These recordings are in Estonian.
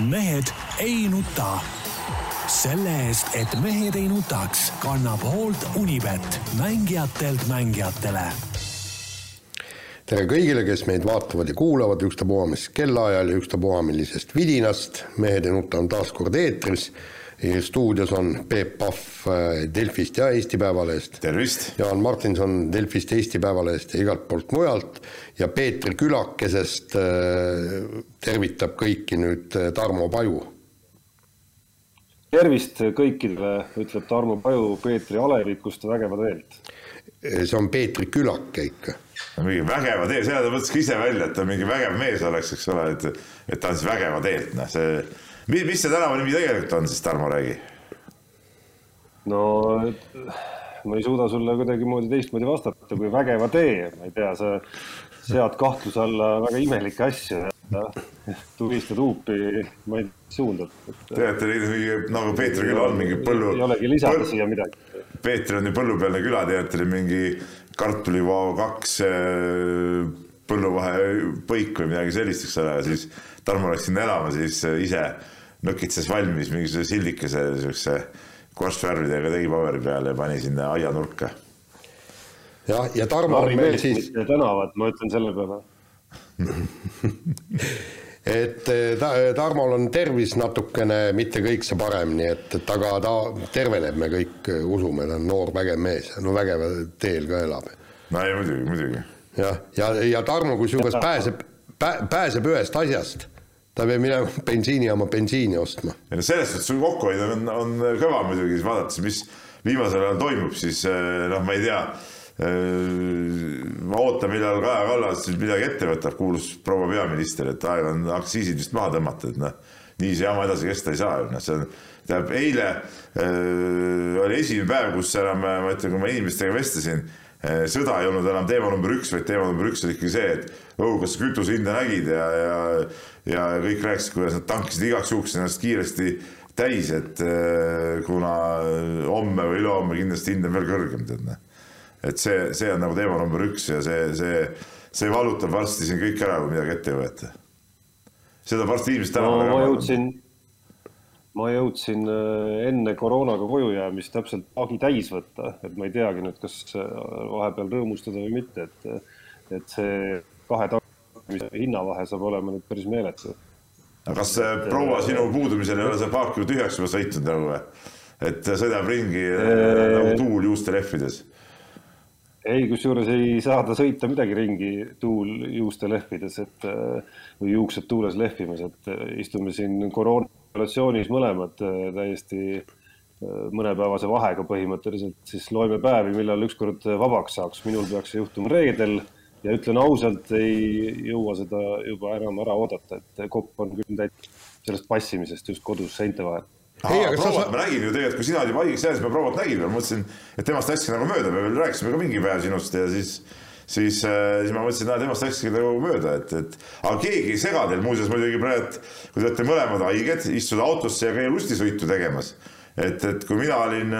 mehed ei nuta. selle eest, et mehed ei nutaks, kannab hoolt Unibet, mängijatelt mängijatele tere kõigile, kes meid vaatavad ja kuulavad ükstapuha mis kellaajal ja ükstapuha millisest vidinast. mehed ei nuta on taas kord eetris stuudios on Peep Pahv äh, Delfist ja Eesti Päevalehest. tervist! Jaan Martinson Delfist, Eesti Päevalehest ja igalt poolt mujalt ja Peeter Külakesest äh, tervitab kõiki nüüd äh, Tarmo Paju. tervist kõikidele, ütleb Tarmo Paju Peetri alevikust Vägeva teelt. see on Peetri Külake ikka mingi vägeva tee, seda ta mõtles ka ise välja, et ta mingi vägev mees oleks, eks ole, et, et ta on siis vägeva teelt, noh, see mis, see tänava nimi tegelikult on siis, Tarmo, räägi? no ma ei suuda sulle kuidagimoodi teistmoodi vastata kui vägeva tee, ma ei tea, sa sead kahtluse alla väga imelikke asju ja turistad huupi, ma ei suunda. teate, mingi nagu Peetri küla on mingi põllu. ei olegi lisada põllu, siia midagi. Peetri on ju põllupealne küla, teate, mingi kartulivao kaks äh, põlluvahe põik või midagi sellist, eks ole, siis Tarmo läks sinna elama, siis äh, ise nokitses valmis mingisuguse sildikese siukse korstvärvidega tegi paberi peale ja pani sinna aianurka. jah, ja Tarmo on meil siis. tänavad, ma ütlen selle peale et eh, ta, Tarmol on tervis natukene mitte kõikse parem, nii et, et aga ta terveneb, me kõik usume, ta on noor vägev mees, no vägeval teel ka elab. no ei muidugi, muidugi. jah, ja, ja, ja Tarmo kusjuures pääseb, pääseb ühest asjast ta peab minema bensiinijaama bensiini ostma. ei no selles suhtes sul kokkuhoid on, on kõva muidugi, vaadates, mis viimasel ajal toimub, siis eh, noh, ma ei tea. Eh, ma ootan, millal Kaja Kallas siis midagi ette võtab, kuulus proua peaminister, et aeg on aktsiisid vist maha tõmmata, et noh, nii see jama edasi kesta ei saa ju, noh, see on tähendab, eile äh, oli esimene päev, kus enam, ma ütlen, kui ma inimestega vestlesin äh,, sõda ei olnud enam teema number üks, vaid teema number üks oli ikkagi see, et oh, kas kütuse hinda nägid ja, ja ja kõik rääkisid, kuidas nad tankisid igaks juhuks ennast kiiresti täis, et äh, kuna homme või ülehomme kindlasti hind on veel kõrgem, tead noh. et see, see on nagu teema number üks ja see, see, see valutab varsti siin kõik ära, kui midagi ette ei võeta. seda varsti inimesed täna no, ma jõudsin, ma jõudsin äh, enne koroonaga koju jäämist täpselt paagi täis võtta, et ma ei teagi nüüd, kas äh, vahepeal rõõmustada või mitte, et, et see kahe mis hinnavahe saab olema nüüd päris meeletu. aga kas proua sinu puudumisel ei ole see paak ju tühjaks juba sõitnud nagu või? et sõidab ringi nagu tuul juuste lehvides? Ei, kusjuures ei saa ta sõita midagi ringi tuul juuste lehvides, et või juuksed tuules lehvimas, et istume siin koroonalatsioonis mõlemad täiesti mõnepäevase vahega põhimõtteliselt, siis loeme päevi, millal ükskord vabaks saaks. minul peaks see juhtuma reedel ja ütlen ausalt, ei jõua seda juba enam ära oodata, et kopp on küll täit sellest passimisest just kodus seinte vahel. Ei, aga provat sa... ma nägin ju tegelikult, kui sina olid haigeks jäädes, ma provat nägin veel, mõtlesin, et temast läkski nagu mööda, me veel rääkisime ka mingi päev sinust ja siis siis, äh, siis ma mõtlesin, et temast läkski nagu mööda, et, et aga keegi ei sega teil muuseas muidugi praegu, kui te olete mõlemad haiged, istuda autosse ja käia lustisõitu tegemas. et, et kui mina olin,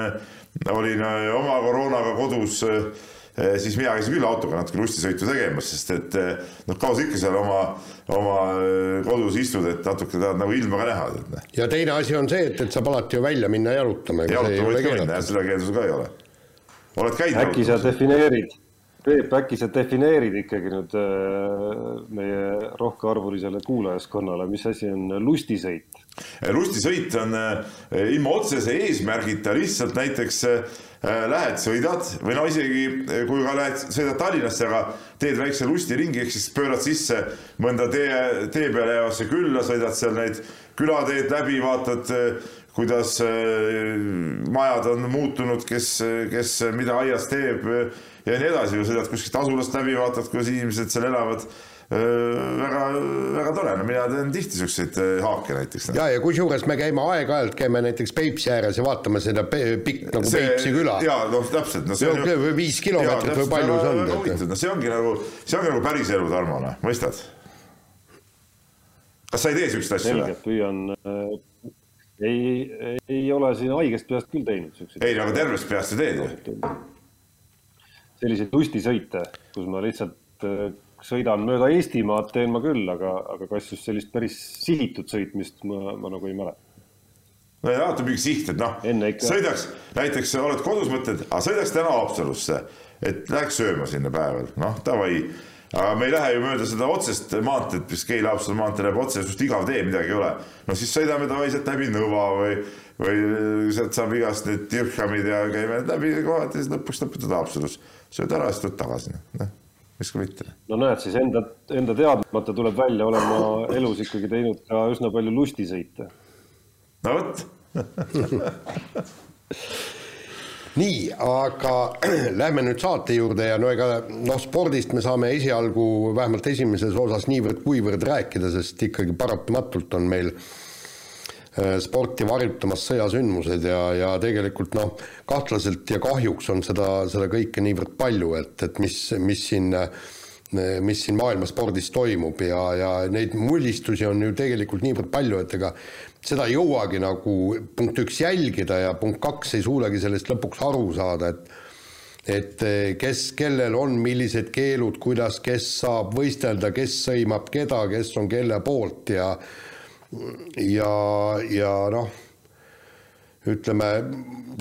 olin oma koroonaga kodus äh, siis mina käisin küll autoga natuke lustisõitu tegemas, sest et eh, noh, kaua sa ikka seal oma, oma eh, kodus istud, et natuke tahad nagu ilma ka näha. Noh. ja teine asi on see, et, et saab alati ju välja minna jalutama. jalutama võid ka minna, jah, seda keeldus ka ei ole. oled käinud? äkki sa defineerid, Peep, äkki sa defineerid ikkagi nüüd meie rohkearvulisele kuulajaskonnale, mis asi on lustisõit? lustisõit on ilma otsese eesmärgita lihtsalt näiteks Äh, lähed, sõidad või no isegi äh, kui ka lähed, sõidad Tallinnasse, aga teed väikse lustiringi, ehk siis pöörad sisse mõnda tee, tee peale jäävasse külla, sõidad seal neid külateed läbi, vaatad, äh, kuidas majad on muutunud, kes, kes mida aias teeb ja nii edasi, sõidad kuskilt asulast läbi, vaatad, kuidas inimesed seal elavad väga, väga tore, no mina teen tihti siukseid haake näiteks. ja, ja kusjuures me käime aeg-ajalt, käime näiteks Peipsi ääres ja vaatame seda pikk nagu see, Peipsi küla. ja noh, täpselt, no see on ju. viis kilomeetrit või palju see on. no see ongi nagu, see ongi nagu päris elu, Tarmo, noh, mõistad? kas sa ei tee siukseid asju? selge, püüan äh, ei, ei ole siin haigest peast küll teinud siukseid. ei, aga tervest peast sa teed ju. selliseid lustisõite, kus ma lihtsalt sõidan mööda Eestimaad, teen ma küll, aga, aga kas just sellist päris sihitud sõitmist ma, ma nagu ei mäleta. no ja alati mingi siht, et noh, sõidaks, näiteks oled kodus, mõtled, aga sõidaks täna Haapsalusse, et läheks sööma sinna päeval, noh davai aga me ei lähe ju mööda seda otsest maanteed, mis Keila-Haapsalu maantee läheb otse, just igav tee, midagi ei ole. no siis sõidame tavaliselt läbi Nõva või, või sealt saab igast need dirhamid ja käime läbi kohad ja siis lõpuks lõpetad Haapsalus. sööd ära, siis tuled tagasi, noh, miks ka mitte. no näed, siis enda, enda teadmata tuleb välja, olen ma elus ikkagi teinud ka üsna palju lustisõite. no vot nii, aga lähme nüüd saate juurde ja no ega noh, spordist me saame esialgu vähemalt esimeses osas niivõrd-kuivõrd rääkida, sest ikkagi paratamatult on meil äh, sporti varjutamas sõjasündmused ja, ja tegelikult noh, kahtlaselt ja kahjuks on seda, seda kõike niivõrd palju, et, et mis, mis siin mis siin maailma spordis toimub ja, ja neid mullistusi on ju tegelikult niivõrd palju, et ega seda ei jõuagi nagu punkt üks jälgida ja punkt kaks ei suudagi sellest lõpuks aru saada, et et kes, kellel on millised keelud, kuidas, kes saab võistelda, kes sõimab keda, kes on kelle poolt ja ja, ja noh ütleme,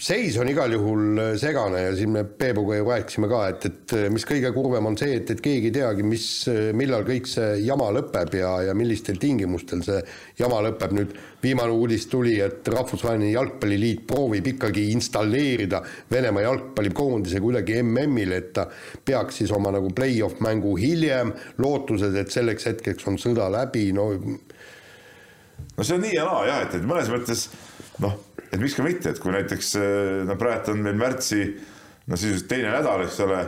seis on igal juhul segane ja siin me Peebuga ju rääkisime ka, et, et mis kõige kurvem on see, et, et keegi ei teagi, mis, millal kõik see jama lõpeb ja, ja millistel tingimustel see jama lõpeb. nüüd viimane uudis tuli, et Rahvusvaheline Jalgpalliliit proovib ikkagi installeerida Venemaa jalgpallikoondise kuidagi MM-ile, et ta peaks siis oma nagu play-off mängu hiljem, lootuses, et selleks hetkeks on sõda läbi, no no see on nii ja naa jah, et, et mõnes mõttes noh et miks ka mitte, et kui näiteks no praegu on meil märtsi, no sisuliselt teine nädal, eks ole,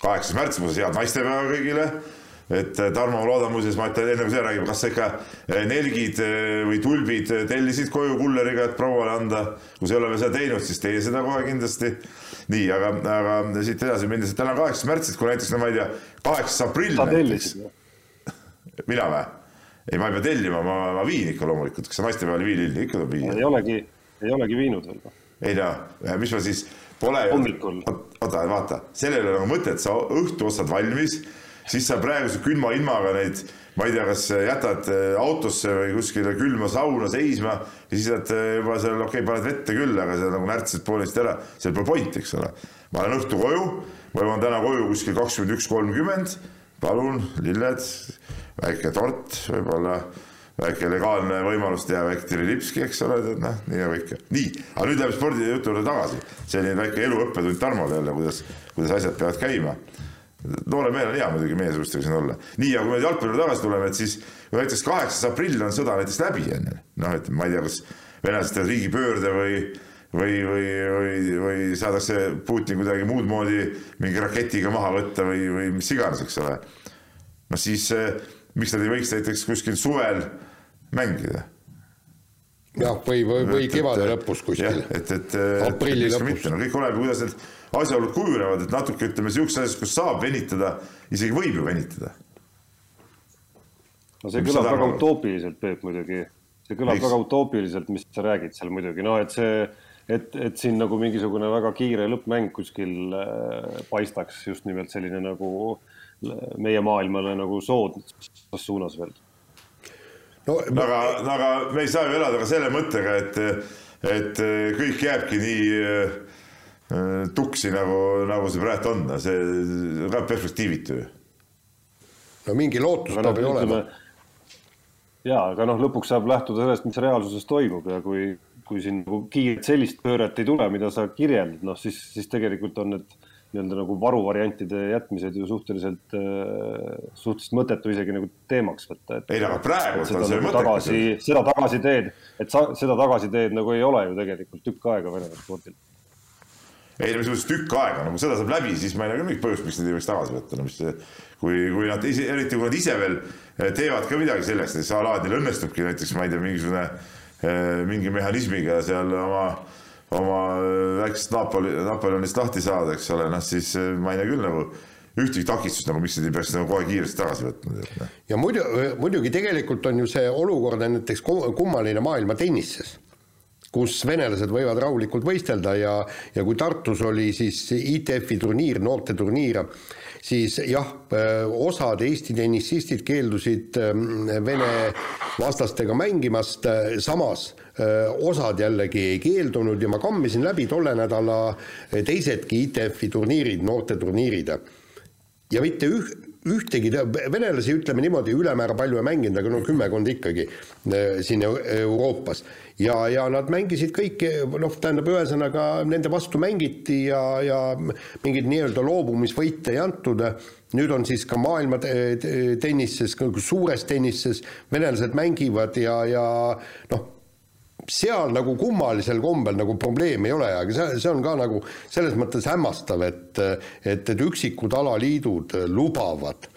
kaheksas märts, muuseas head naistepäeva kõigile et Tarmo, ma loodan muuseas, ma ütlen enne kui see räägib, kas sa ikka eh, nelgid eh, või tulbid tellisid koju kulleriga, et prouale anda. kui sa ei ole veel seda teinud, siis tee seda kohe kindlasti. nii, aga, aga siit edasi minnes, et täna on kaheksas märts, et kui näiteks, no ma ei tea, kaheksas aprill. sa tellisid või? mina või? Ei, ma ei pea tellima, ma, ma viin ikka loomulikult, kas sa naistepäeval ei vii lilli, ikka tuleb viia. ei olegi ei olegi viinud veel. ei no, mis ma siis pole. hommikul. oota, vaata, sellel ei ole nagu mõtet, sa õhtu ostad valmis, siis sa praeguse külma ilmaga neid, ma ei tea, kas jätad äh, autosse või kuskile külma sauna seisma ja siis oled äh, juba seal, okei okay,, paned vette küll, aga sa nagu närtsid poolesti ära, seal pole pointi, eks ole. ma lähen õhtu koju, ma jõuan täna koju kuskil kakskümmend üks, kolmkümmend, palun, lilled, väike tort, võib-olla väike legaalne võimalus teha väike trilipski, eks ole, tead noh, nii nagu ikka. nii, aga nüüd läheme spordijutu juurde tagasi. selline väike eluõppetund Tarmole jälle, kuidas, kuidas asjad peavad käima. noore mehel on hea muidugi meiesugustega siin olla. nii, aga kui me jalgpalli juurde tagasi tuleme, et siis näiteks kaheksas aprill on sõda näiteks läbi, on ju. noh, et ma ei tea, kas venelased teevad riigipöörde või või, või, või, või saadakse Putin kuidagi muud moodi mingi raketiga maha võtta või, või mis iganes, eks ole. no siis eh, miks nad ei võiks näiteks kuskil suvel mängida. jah, või, või, või kevade lõpus kuskil. et, et, aprilli lõpus. no kõik oleneb, kuidas need asjaolud kujunevad, et natuke ütleme sihukeses asjas, kus saab venitada, isegi võib ju venitada. no see kõlab väga utoopiliselt, Peep muidugi. see kõlab Miks? väga utoopiliselt, mis sa räägid seal muidugi, no et see, et, et siin nagu mingisugune väga kiire lõppmäng kuskil äh, paistaks just nimelt selline nagu meie maailmale nagu soodnas suunas veel no, aga, aga me ei saa ju elada ka selle mõttega, et, et kõik jääbki nii äh, tuksi nagu, nagu see praegu on, see ka perspektiivitu ju. no mingi lootus peab ju olema. ja, aga noh, lõpuks saab lähtuda sellest, mis reaalsuses toimub ja kui, kui siin nagu kiiret sellist pööret ei tule, mida sa kirjeldad, noh siis, siis tegelikult on need nii-öelda nagu varuvariantide jätmised ju suhteliselt, äh, suhteliselt mõttetu isegi nagu teemaks võtta. ei, aga praegu on see nagu tagasi, seda tagasiteed, et sa, seda tagasiteed nagu ei ole ju tegelikult tükk aega Venemaa spordil. ei, mis mõttes tükk aega, nagu seda saab läbi, siis ma ei näe küll mingit põhjust, miks neid ei võiks tagasi võtta, no mis see, kui, kui nad ise, eriti kui nad ise veel eh, teevad ka midagi selleks, et see alati neil õnnestubki näiteks, ma ei tea, mingisugune eh, mingi mehhanismiga seal oma oma äh, väiksest Napoli, Napoleonist lahti saada, eks ole, noh siis äh, ma ei näe küll nagu ühtegi takistust nagu, miks nad ei peaks nagu kohe kiiresti tagasi võtma. Noh. ja muidu, muidugi tegelikult on ju see olukord on näiteks kummaline maailma tennises. kus venelased võivad rahulikult võistelda ja, ja kui Tartus oli siis ITF-i turniir, noorteturniir, siis jah, osad Eesti tennisistid keeldusid Vene vastastega mängimast, samas osad jällegi ei keeldunud ja ma kammisin läbi tolle nädala teisedki ITF-i turniirid, noorteturniirid. ja mitte üh-, ühtegi, venelasi ütleme niimoodi, ülemäära palju ei mänginud, aga no kümmekond ikkagi siin Euroopas. ja, ja nad mängisid kõik, noh, tähendab, ühesõnaga nende vastu mängiti ja, ja mingeid nii-öelda loobumisvõite ei antud nüüd on siis ka maailma tennises, suures tennises venelased mängivad ja, ja noh seal nagu kummalisel kombel nagu probleemi ei ole, aga see, see on ka nagu selles mõttes hämmastav, et, et, et üksikud alaliidud lubavad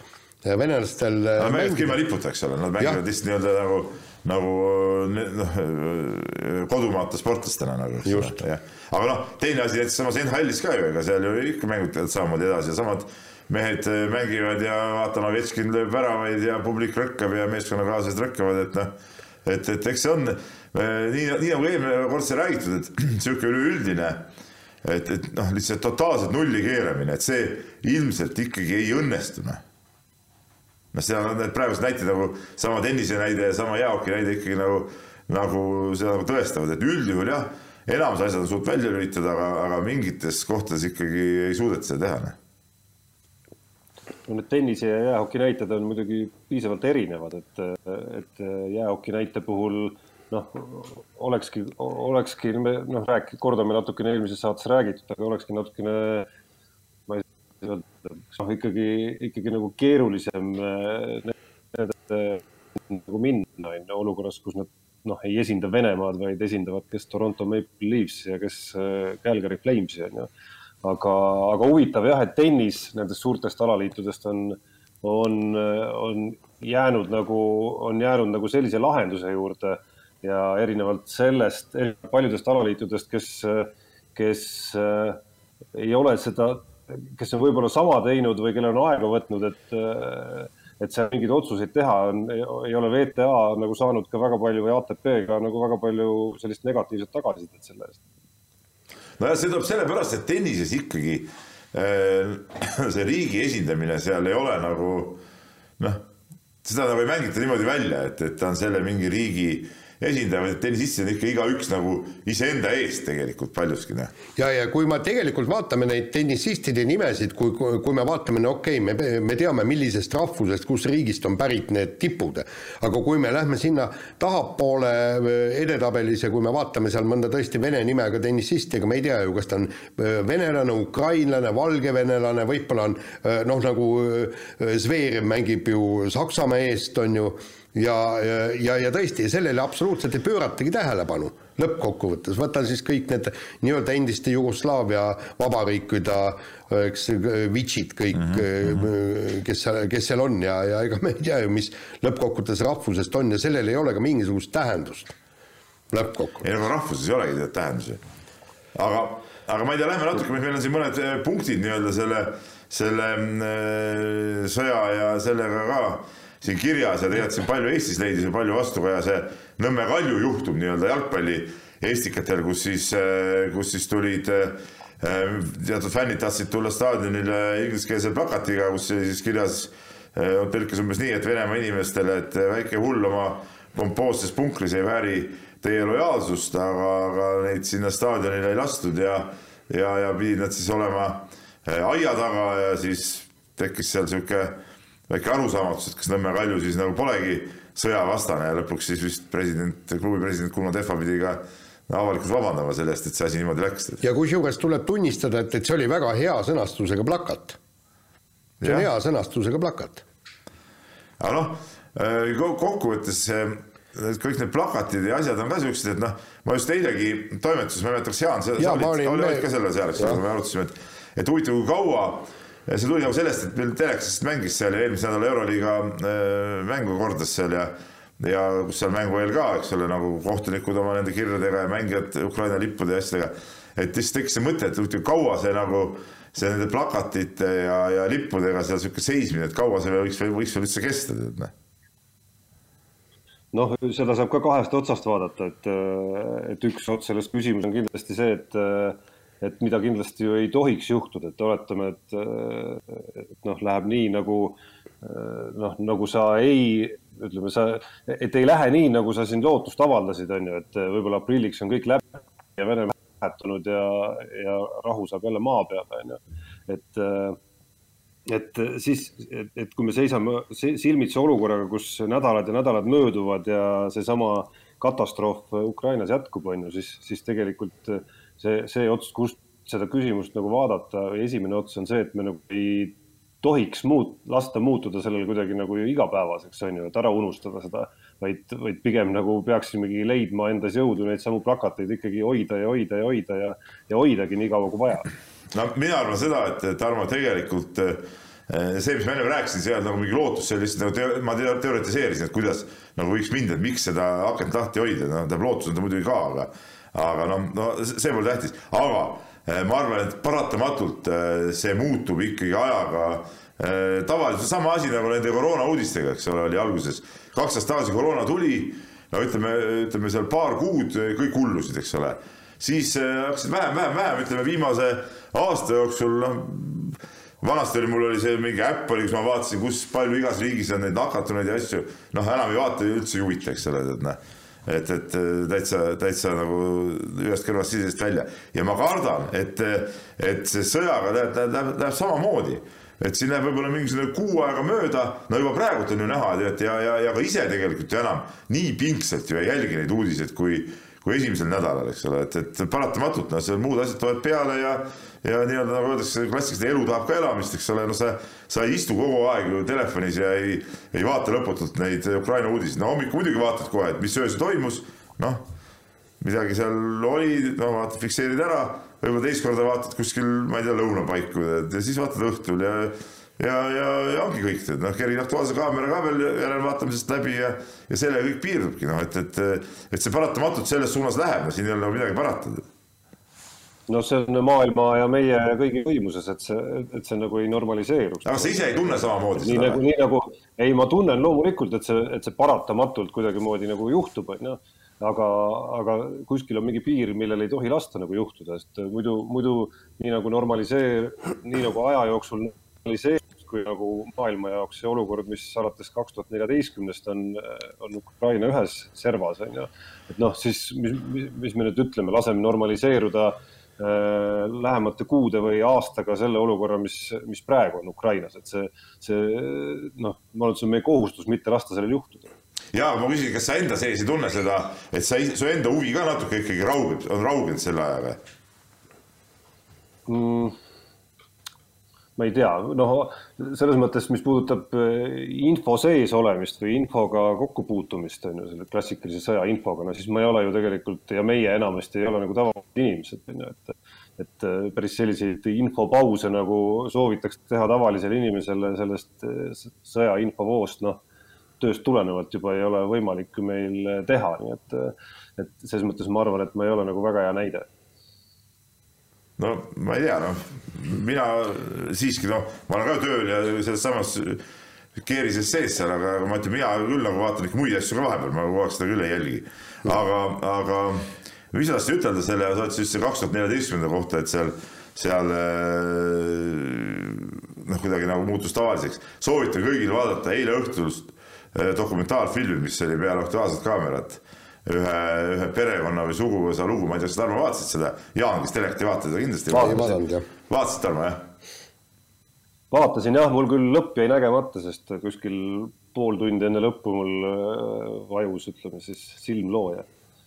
venelastel no, mängivad ilma liputa, eks ole, nad mängivad lihtsalt nii-öelda nagu, nagu noh, kodumaata sportlastena nagu, eks ole, jah. aga noh, teine asi, näiteks samas NHL-is ka ju, ega seal ju ikka mängud käivad samamoodi edasi ja samad mehed mängivad ja vaatan, Ovechkin lööb väravaid ja publik rõkkab ja meeskonnakaaslased rõkkavad, et noh, et, et eks see on nii, nii nagu eelmine kord sai räägitud, et niisugune üleüldine, et, et noh, lihtsalt totaalselt nulli keeramine, et see ilmselt ikkagi ei õnnestu, noh. noh, seal on need praegused näited nagu sama tennise näide ja sama jäähoki näide ikkagi nagu, nagu seda nagu tõestavad, et üldjuhul jah, enamus asjad on suutnud välja lülitada, aga, aga mingites kohtades ikkagi ei suudeta seda teha, noh no need tennise ja jäähoki näited on muidugi piisavalt erinevad, et, et jäähoki näite puhul äh, noh, olekski, olekski noh, rääk-, kordame natukene eelmises saates räägitud, aga olekski natukene, ma ei saa öelda, noh, ikkagi, ikkagi nagu keerulisem nagu minna, on ju, olukorras, kus nad noh, ei esinda Venemaad, vaid esindavad, kes Toronto Maple Leafs ja kes äh, Calgary Flamesi, on ju. aga, aga huvitav jah, et tennis nendest suurtest alaliitudest on, on, on jäänud nagu, on jäänud nagu sellise lahenduse juurde ja erinevalt sellest, paljudest alaliitudest, kes, kes äh, ei ole seda, kes on võib-olla sama teinud või kellel on aega võtnud, et, äh, et seal mingeid otsuseid teha on, ei ole VTA nagu saanud ka väga palju või ATP ka nagu väga palju sellist negatiivset tagasisidet selle eest. nojah, see tuleb sellepärast, et tennises ikkagi äh, see riigi esindamine seal ei ole nagu noh, seda nagu ei mängita niimoodi välja, et, et ta on selle mingi riigi äh, esindajad, tennisistid on ikka igaüks nagu iseenda eest tegelikult paljuski, noh. ja, ja kui me tegelikult vaatame neid tennisistide nimesid, kui, kui me vaatame, no okei okay,, me, me teame, millisest rahvusest, kus riigist on pärit need tipud, aga kui me lähme sinna tahapoole äh, edetabelis ja kui me vaatame seal mõnda tõesti vene nimega tennisisti, ega me ei tea ju, kas ta on äh, venelane, ukrainlane, valgevenelane, võib-olla on äh, noh, nagu Zverev mängib ju Saksamaa eest, on ju ja, ja, ja tõesti, sellele absoluutselt ei pööratagi tähelepanu lõppkokkuvõttes, võtan siis kõik need nii-öelda endiste Jugoslaavia vabariikide, eks, vitšid kõik mm, -hmm. kes seal, kes seal on ja, ja ega me ei tea ju, mis lõppkokkuvõttes rahvusest on ja sellel ei ole ka mingisugust tähendust lõppkokkuvõttes. ei no rahvuses ei olegi tähendusi. aga, aga ma ei tea, lähme natuke, meil on siin mõned eh, punktid nii-öelda selle, selle mm, sõja ja sellega ka siin kirjas ja tegelikult siin palju Eestis leidis ja palju vastukaja see Nõmme Kalju juhtum nii-öelda jalgpalli Estikatel, kus siis, kus siis tulid teatud fännid tahtsid tulla staadionile ingliskeelse plakatiga, kus oli siis kirjas, tõlkes umbes nii, et Venemaa inimestele, et väike hull oma pompoosses punkris ei vääri teie lojaalsust, aga, aga neid sinna staadionile ei lastud ja, ja, ja pidid nad siis olema aia taga ja siis tekkis seal sihuke väike arusaamatus, et kas Nõmme Kalju siis nagu polegi sõjavastane ja lõpuks siis vist president, klubi president Kuno Tehva pidi ka avalikult vabandama selle eest, et see asi niimoodi läks. ja kusjuures tuleb tunnistada, et, et see oli väga hea sõnastusega plakat. see on hea sõnastusega plakat. aga noh, äh, kokkuvõttes kõik need plakatid ja asjad on ka siuksed, et noh, ma just eilegi toimetuses, ma ei mäleta, kas Jaan, sa olid, olid ka selles ajal, eks ole, me arutasime, et, et huvitav, kui kaua ja see tuli nagu sellest, et meil telekast mängis seal ja eelmise nädala Euroliiga äh, mängu kordas seal ja ja kus seal mängu eel ka, eks ole, nagu kohtunikud oma nende kirjadega ja mängijad Ukraina lippude ja asjadega. et siis tekkis see mõte, et kaua see nagu see nende plakatite ja, ja lippudega seal sihuke seismine, et kaua see võiks, võiks veel üldse kesta, tead noh noh, seda saab ka kahest otsast vaadata, et, et üks ots sellest küsimus on kindlasti see, et, et mida kindlasti ju ei tohiks juhtuda, et oletame, et, et noh, läheb nii nagu noh, nagu sa ei, ütleme sa, et ei lähe nii, nagu sa siin lootust avaldasid, on ju, et võib-olla aprilliks on kõik läbi ja Venemaa lähetunud ja, ja rahu saab jälle maa peale, on ju, et et siis, et, et kui me seisame silmitsi olukorraga, kus nädalad ja nädalad mööduvad ja seesama katastroof Ukrainas jätkub, on ju, siis, siis tegelikult see, see ots, kust seda küsimust nagu vaadata, esimene ots on see, et me nagu ei tohiks muut-, lasta muutuda sellele kuidagi nagu igapäevaseks, on ju, et ära unustada seda, vaid, vaid pigem nagu peaksimegi leidma endas jõudu neid samu plakateid ikkagi hoida ja hoida ja hoida ja, ja hoidagi nii kaua kui vaja. No mina arvan seda, et Tarmo tegelikult eh, see, mis ma enne rääkisin, seal nagu mingi lootus, see lihtsalt nagu teo, ma teoritiseerisin, et kuidas nagu võiks minna, et miks seda akent lahti hoida, no tähendab lootus on ta muidugi ka, aga aga noh, no see pole tähtis, aga eh, ma arvan, et paratamatult eh, see muutub ikkagi ajaga tavaliselt sama asi nagu nende koroona uudistega, eks ole, oli alguses. Kaks aastat tagasi koroona tuli, no ütleme, ütleme seal paar kuud kõik hullusid, eks ole. Siis hakkasid vähem, vähem, vähem, ütleme viimase aasta jooksul, noh, vanasti oli, mul oli see mingi äpp oli, kus ma vaatasin, kus palju igas riigis on neid nakatunuid ja asju, noh, enam ei vaata ja üldse ei huvita, eks ole, et noh, et, et täitsa, täitsa nagu ühest kõrvast sisest välja. Ja ma kardan, et, et see sõjaga läheb, läheb, läheb, samamoodi. Et siin läheb võib-olla mingisugune kuu aega mööda, no juba praegult on ju näha, tead, ja, ja, ja ka ise tegelikult ju enam nii pingsalt ju ei jälgi neid uudiseid, kui, kui esimesel nädalal, eks ole, et, et paratamatult noh, seal muud asjad tulevad peale ja ja nii-öelda nagu öeldakse, klassikaliselt elu tahab ka elamist, eks ole, no sa, sa ei istu kogu aeg ju telefonis ja ei, ei vaata lõputult neid Ukraina uudiseid, no hommikul muidugi vaatad kohe, et mis öösel toimus, noh, midagi seal oli, no vaatad, fikseerid ära, võib-olla teist korda vaatad kuskil, ma ei tea, lõunapaiku ja siis vaatad õhtul ja ja, ja, ja ongi kõik, noh, kerid Aktuaalse Kaamera ka veel järelvaatamisest läbi ja, ja sellega kõik piirdubki, noh, et, et, et see paratamatult selles suunas läheb, no siin ei ole nagu midagi parata. No see on maailma ja meie kõigi võimuses, et see, et see nagu ei normaliseeruks. aga sa ise ei tunne samamoodi nii seda? nagu, nii nagu, ei, ma tunnen loomulikult, et see, et see paratamatult kuidagimoodi nagu juhtub, on ju aga, aga kuskil on mingi piir, millel ei tohi lasta nagu juhtuda, sest muidu, muidu nii nagu normaliseer-, nii nagu aja jooksul normaliseerub kui nagu maailma jaoks see olukord, mis alates kaks tuhat neljateistkümnest on, on Ukraina ühes servas, on ju. et noh, siis mis, mis me nüüd ütleme, laseme normaliseeruda äh, lähemate kuude või aastaga selle olukorra, mis, mis praegu on Ukrainas, et see, see noh, ma arvan, et see on meie kohustus mitte lasta sellel juhtuda ja ma küsin, kas sa enda sees ei tunne seda, et sa, su enda huvi ka natuke ikkagi raugeb, on raugenud selle ajaga mm.? Ma ei tea, noh, selles mõttes, mis puudutab eh, info sees olemist või infoga kokkupuutumist, on ju, selle klassikalise sõja infoga, no siis ma ei ole ju tegelikult ja meie enamasti ei ole nagu tavalised inimesed, on ju, et et eh, päris selliseid infopause nagu soovitakse teha tavalisele inimesele sellest eh, sõja infovoost, noh, tööst tulenevalt juba ei ole võimalik meil teha, nii et, et selles mõttes ma arvan, et ma ei ole nagu väga hea näide no ma ei tea, noh, mina siiski noh, ma olen ka tööl ja selles samas keerises sees seal, aga, ma ütlen, mina küll nagu vaatan ikka muid asju ka vahepeal, ma kogu aeg seda küll ei jälgi. aga, aga mis ma tahtsin ütelda selle, sa ütlesid kaks tuhat neljateistkümnenda kohta, et seal, seal noh, kuidagi nagu muutus tavaliseks. soovitan kõigil vaadata eile õhtust eh, dokumentaalfilmi, mis oli peale Aktuaalset Kaamerat ühe, ühe perekonna või suguvõsa lugu, ma ei tea, kas Tarmo vaatasid seda, Jaan, kes telekat ei vaata, seda kindlasti ei vaadanud, vaatasid, Tarmo, jah? vaatasin jah, mul küll lõpp jäi nägemata, sest kuskil pool tundi enne lõppu mul äh, vajus, ütleme siis silmlooja.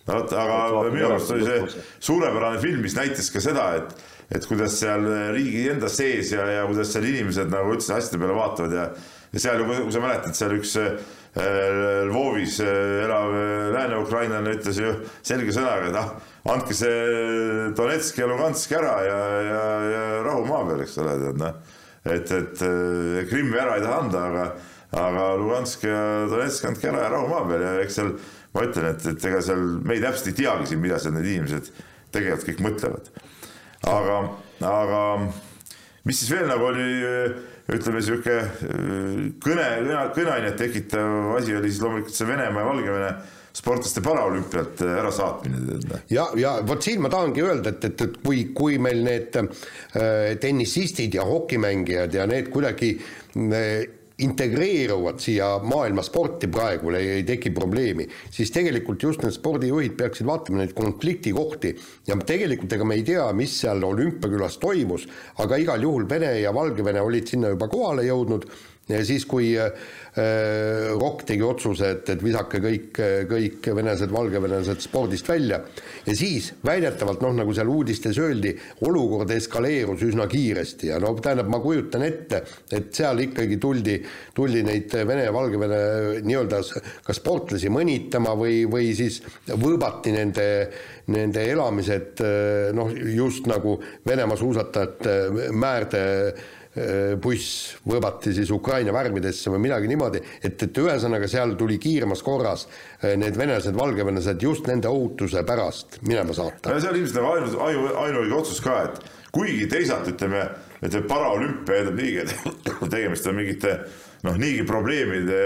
no vot, aga minu arust oli see suurepärane film, mis näitas ka seda, et, et kuidas seal riigi enda sees ja, ja kuidas seal inimesed nagu üldse asjade peale vaatavad ja, ja seal ju, kui sa mäletad, seal üks Äh, Lvovis äh, elav äh, lääne-ukrainlane ütles ju selge sõnaga, et ah, andke see Donetsk ja Lugansk ära ja, ja, ja rahu maa peal, eks ole, tead noh. et, et Krimmi ära ei taha anda, aga, aga Lugansk ja Donetsk andke ära ja rahu maa peal ja eks seal ma ütlen, et, et ega seal me ei täpselt ei teagi siin, mida seal need inimesed tegelikult kõik mõtlevad. aga, aga mis siis veel nagu oli ütleme sihuke kõne, kõneainet tekitav asi oli siis loomulikult see Venemaa ja Valgevene sportlaste paraolümpialt ära saatmine. ja, ja vot siin ma tahangi öelda, et, et, et kui, kui meil need äh, tennisistid ja hokimängijad ja need kuidagi äh, integreeruvad siia maailma sporti praegu, ei teki probleemi, siis tegelikult just need spordijuhid peaksid vaatama neid konfliktikohti. Ja tegelikult ega me ei tea, mis seal olümpiakülas toimus, aga igal juhul Vene ja Valgevene olid sinna juba kohale jõudnud ja siis, kui äh, Rock tegi otsuse, et, et visake kõik, kõik venelased, valgevenelased spordist välja. Ja siis väidetavalt noh, nagu seal uudistes öeldi, olukord eskaleerus üsna kiiresti. Ja no tähendab, ma kujutan ette, et seal ikkagi tuldi, tuldi neid Vene ja Valgevene nii-öelda ka sportlasi mõnitama või, või siis võõbati nende, nende elamised noh, just nagu Venemaa suusatajate Määrde Äh, buss võõbati siis Ukraina värvidesse või midagi niimoodi, et, et ühesõnaga seal tuli kiiremas korras äh, need venelased, valgevenelased just nende ohutuse pärast minema saata. see on ilmselt nagu ainu, ainu, ainuõige otsus ka, et kuigi teisalt ütleme, ütleme paraolümpia eeldab niigi, et tegemist on mingite noh, niigi probleemide,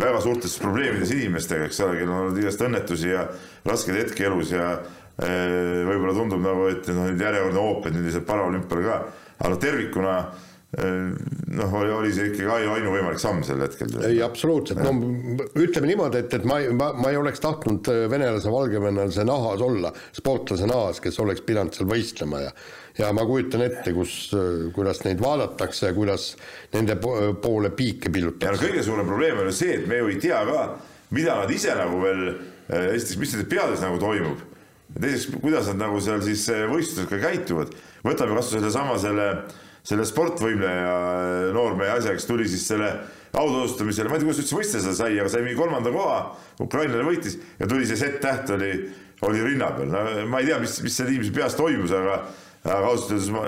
väga suurtes probleemides inimestega, eks ole, kellel on olnud igast õnnetusi ja raskeid hetki elus ja äh, võib-olla tundub nagu, et noh, nüüd järjekordne hoop, et nüüd lihtsalt paraolümpial ka, aga tervikuna noh, oli, see ikkagi ainuvõimalik samm sel hetkel. ei, absoluutselt, no ütleme niimoodi, et, et ma, ma, ma ei oleks tahtnud äh, venelase, valgevenelase nahas olla, sportlase nahas, kes oleks pidanud seal võistlema ja ja ma kujutan ette, kus, äh, kuidas neid vaadatakse ja kuidas nende poole piike pillutakse. ja no kõige suurem probleem on ju see, et me ju ei tea ka, mida nad ise nagu veel, äh, esiteks, mis nende peades nagu toimub, teiseks, kuidas nad nagu seal siis võistlusel ka käituvad. võtame kas või sellesama selle, selle selle sportvõimleja noormehe asja, kes tuli siis selle autasustamisele, ma ei tea, kuidas üldse võistleda seda sai, aga sai mingi kolmanda koha, ukrainlane võitis ja tuli see Z-täht oli, oli rinna peal, no ma ei tea, mis, mis selle inimese peas toimus, aga aga ausalt öeldes ma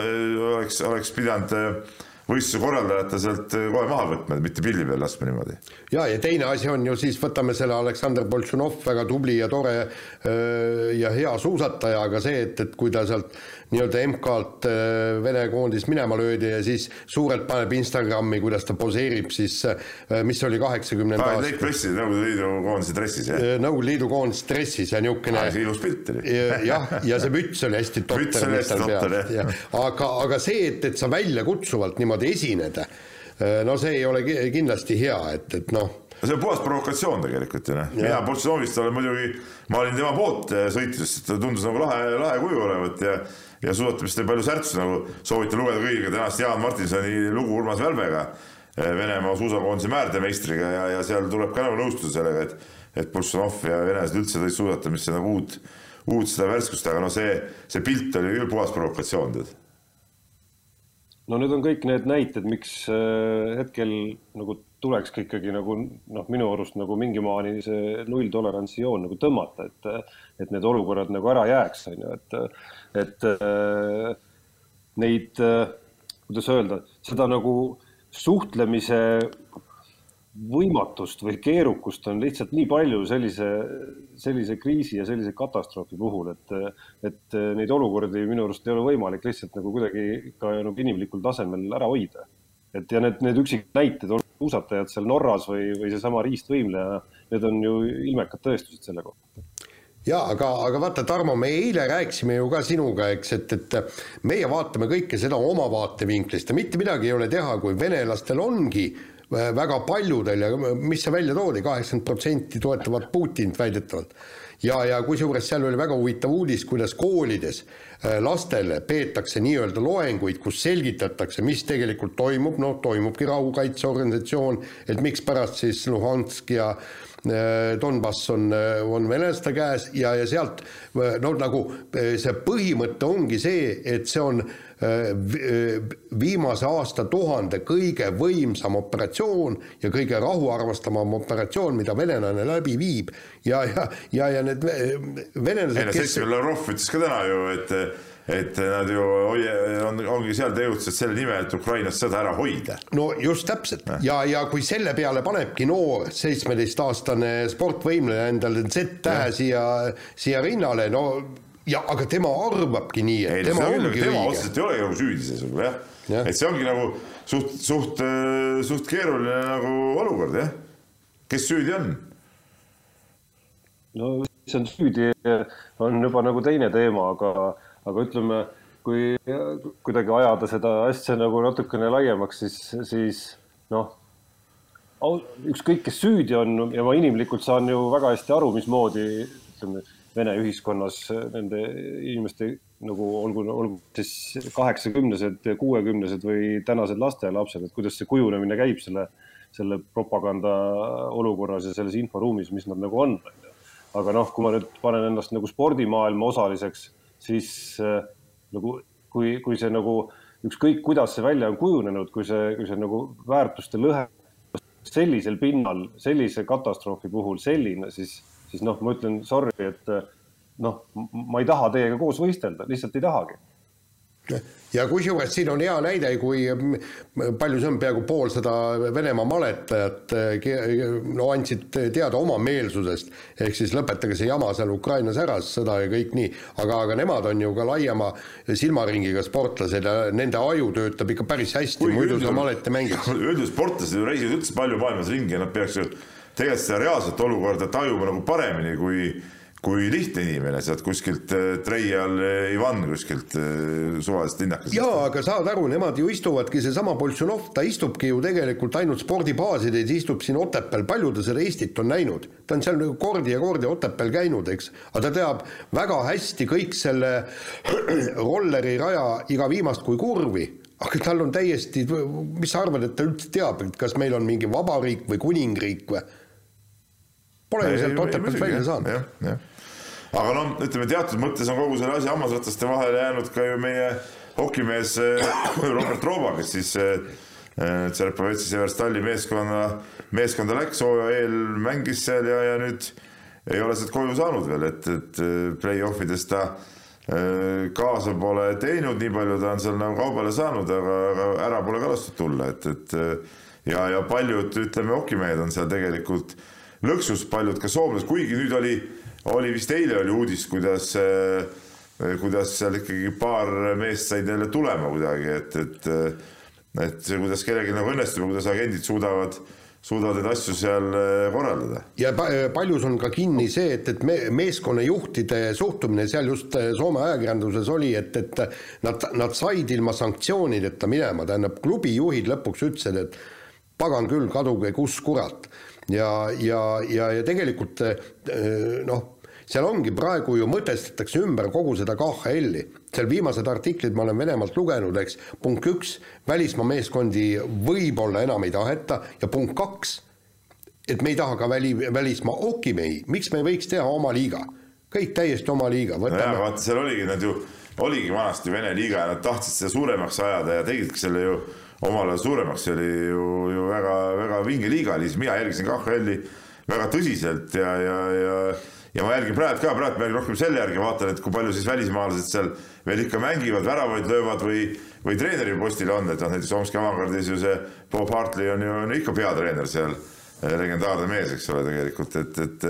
oleks, oleks pidanud äh, võistluse korraldajate sealt äh, kohe maha võtma, mitte pildi peal laskma niimoodi. ja, ja teine asi on ju siis, võtame selle Aleksandr Boltšunov, väga tubli ja tore äh, ja hea suusataja, aga see, et, et kui ta sealt nii-öelda MK-lt äh, Vene koondis minema löödi ja siis suurelt paneb Instagrami, kuidas ta poseerib siis, mis oli kaheksakümnenda aasta. kõik pressid Nõukogude Liidu koondise dressis, jah? Nõukogude Liidu koondise dressis ja niisugune. ilus pilt oli. jah, ja see müts oli hästi totter. müts oli hästi totter, jah. aga, aga see, et, et sa väljakutsuvalt niimoodi äh, no see ei ole kindlasti hea, et, et noh see on puhas provokatsioon tegelikult ju noh, mina Boltšanovist olen muidugi, ma olin tema poolt äh, sõites, sest ta tundus nagu lahe, lahe kuju olevat ja ja suusatamist oli palju särtsu, nagu soovitan lugeda kõigile tänast Jaan Martinsoni lugu Urmas Välbega, äh, Venemaa suusakoondise määrdemeistriga ja, ja seal tuleb ka nagu nõustuda sellega, et et Boltšanov ja venelased üldse tõid suusatamisse nagu uut, uut seda värskust, aga no see, see pilt oli küll puhas provokatsioon, tead no need on kõik need näited, miks äh, hetkel nagu tulekski ikkagi nagu noh, minu arust nagu mingi maani see nulltolerantsi joon nagu tõmmata, et, et need olukorrad nagu ära jääks, on ju, et, et äh, neid, äh, kuidas öelda, seda nagu suhtlemise võimatust või keerukust on lihtsalt nii palju sellise, sellise kriisi ja sellise katastroofi puhul, et, et neid olukordi minu arust ei ole võimalik lihtsalt nagu kuidagi ka nagu inimlikul tasemel ära hoida. et ja need, need üksikud näited, suusatajad seal Norras või, või seesama riistvõimleja, need on ju ilmekad tõestused selle kohta ja aga, aga vaata, Tarmo, me eile rääkisime ju ka sinuga, eks, et, et meie vaatame kõike seda oma vaatevinklist ja mitte midagi ei ole teha, kui venelastel ongi väga paljudel ja mis see välja toodi, kaheksakümmend protsenti toetavad Putinit väidetavalt. ja, ja kusjuures seal oli väga huvitav uudis, kuidas koolides äh, lastele peetakse nii-öelda loenguid, kus selgitatakse, mis tegelikult toimub, noh, toimubki rahukaitseorganisatsioon, et mikspärast siis Luhansk ja äh, Donbass on, äh, on venelaste käes ja, ja sealt no nagu see põhimõte ongi see, et see on Äh, viimase aastatuhande kõige võimsam operatsioon ja kõige rahuarmastavam operatsioon, mida venelane läbi viib ja, ja, ja, ja need venelased. ei no kes... Lavrov ütles ka täna ju, et et nad ju on, ongi seal tegutsenud selle nimel, et Ukrainas sõda ära hoida. no just täpselt ja, ja kui selle peale panebki noor seitsmeteistaastane sportvõimleja endale Z-tähe siia, siia rinnale, no ja aga tema arvabki nii, et ei, tema see ongi tema õige. otseselt ei olegi nagu süüdi selles nagu jah ja. et see ongi nagu suht, suht, suht keeruline nagu olukord jah. kes süüdi on? no see on süüdi, on juba nagu teine teema, aga, aga ütleme, kui kuidagi ajada seda asja nagu natukene laiemaks, siis, siis noh, ükskõik, kes süüdi on ja ma inimlikult saan ju väga hästi aru, mismoodi ütleme, Vene ühiskonnas nende inimeste nagu olgu, olgu siis kaheksakümnesed, kuuekümnesed või tänased lastelapsed, et kuidas see kujunemine käib selle, selle propaganda olukorras ja selles inforuumis, mis nad nagu on. aga noh, kui ma nüüd panen ennast nagu spordimaailma osaliseks, siis äh, nagu kui, kui see nagu ükskõik, kuidas see välja on kujunenud, kui see, kui see nagu väärtuste lõhe sellisel pinnal, sellise katastroofi puhul selline, siis siis noh, ma ütlen sorry, et noh, ma ei taha teiega koos võistelda, lihtsalt ei tahagi. Ja kusjuures siin on hea näide, kui palju see on, peaaegu pool seda Venemaa maletajat no andsid teada oma meelsusest, ehk siis lõpetage see jama seal Ukrainas ära, sõda ja kõik nii, aga, aga nemad on ju ka laiema silmaringiga sportlased ja nende aju töötab ikka päris hästi, muidu sa malet ei mängiks. üldiselt sportlased ju reisivad üldse palju maailmas ringi ja nad peaks ju tegelikult seda reaalset olukorda tajuma nagu paremini kui kui lihtne inimene sealt kuskilt äh, Treial äh, Ivan kuskilt äh, suvalisest linnakesest. jaa, aga saad aru, nemad ju istuvadki, seesama Boltšanov, ta istubki ju tegelikult ainult spordibaasides, istub siin Otepääl, palju ta seda Eestit on näinud? ta on seal nagu kordi ja kordi Otepääl käinud, eks, aga ta teab väga hästi kõik selle rolleri raja iga viimast kui kurvi aga tal on täiesti, mis sa arvad, et ta üldse teab, et kas meil on mingi vabariik või kuningriik või? Pole ju sealt Otepäält välja saanud. aga noh, ütleme teatud mõttes on kogu selle asja hammasrataste vahele jäänud ka ju meie hokimees Robert Rooba, kes siis Tšerpavetsi Severstalli meeskonna, meeskonda läks, hooaja eel mängis seal ja, ja nüüd ei ole sealt koju saanud veel, et, et play-off ides ta kaasa pole teinud, nii palju ta on seal nagu kaubale saanud, aga, aga ära pole ka lastud tulla, et, et ja, ja paljud, ütleme, hokimehed on seal tegelikult äh, lõksus paljud ka soomlased, kuigi nüüd oli, oli vist eile oli uudis, kuidas, kuidas seal ikkagi paar meest said jälle tulema kuidagi, et, et, et see, kuidas kellelgi nagu õnnestub ja kuidas agendid suudavad suudavad neid asju seal korraldada. ja paljus on ka kinni see, et, et me, meeskonnajuhtide suhtumine seal just Soome ajakirjanduses oli, et, et nad, nad said ilma sanktsioonideta minema, tähendab klubijuhid lõpuks ütlesid, et pagan küll, kaduge, kus kurat ja, ja, ja, ja tegelikult eh, noh, seal ongi praegu ju mõtestatakse ümber kogu seda KHL-i, seal viimased artiklid ma olen Venemaalt lugenud, eks, punkt üks, välismaa meeskondi võib-olla enam ei taheta ja punkt kaks, et me ei taha ka väli, välismaa okimehi, miks me ei võiks teha oma liiga, kõik täiesti oma liiga. no jaa, vaata seal oligi nad ju, oligi vanasti Vene liiga ja nad tahtsid seda suuremaks ajada ja tegidki selle ju omal ajal suuremaks, see oli ju, ju väga-väga vinge liiga oli, siis mina jälgisin KHL-i väga tõsiselt ja, ja, ja ja ma jälgin praegu ka, praegu ma jälgin rohkem selle järgi, vaatan, et kui palju siis välismaalased seal veel ikka mängivad, väravaid löövad või, või treeneri postil on, et noh, näiteks Omski avangardis ju see Bob Hartley on ju on ikka peatreener seal, legendaarne mees, eks ole, tegelikult, et, et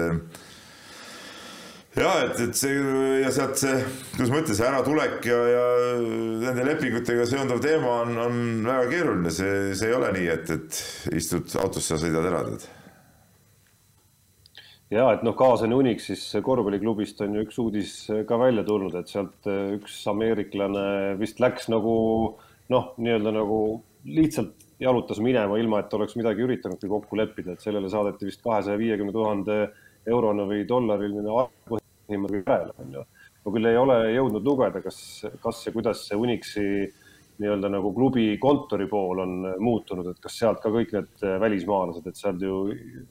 ja et, et see ja sealt see, kuidas ma ütlen, see äratulek ja, ja nende lepingutega seonduv teema on, on väga keeruline, see, see ei ole nii, et, et istud autosse ja sõidad ära, tead. ja et noh, Kaasani Unixis korvpalliklubist on ju üks uudis ka välja tulnud, et sealt üks ameeriklane vist läks nagu noh, nii-öelda nagu lihtsalt jalutas minema, ilma et oleks midagi üritanudki kokku leppida, et sellele saadeti vist kahesaja viiekümne tuhande eurone või dollariline niimoodi järele, on ju. ma küll ei ole jõudnud lugeda, kas, kas ja kuidas see Unixi nii-öelda nagu klubi kontori pool on muutunud, et kas sealt ka kõik need välismaalased, et seal ju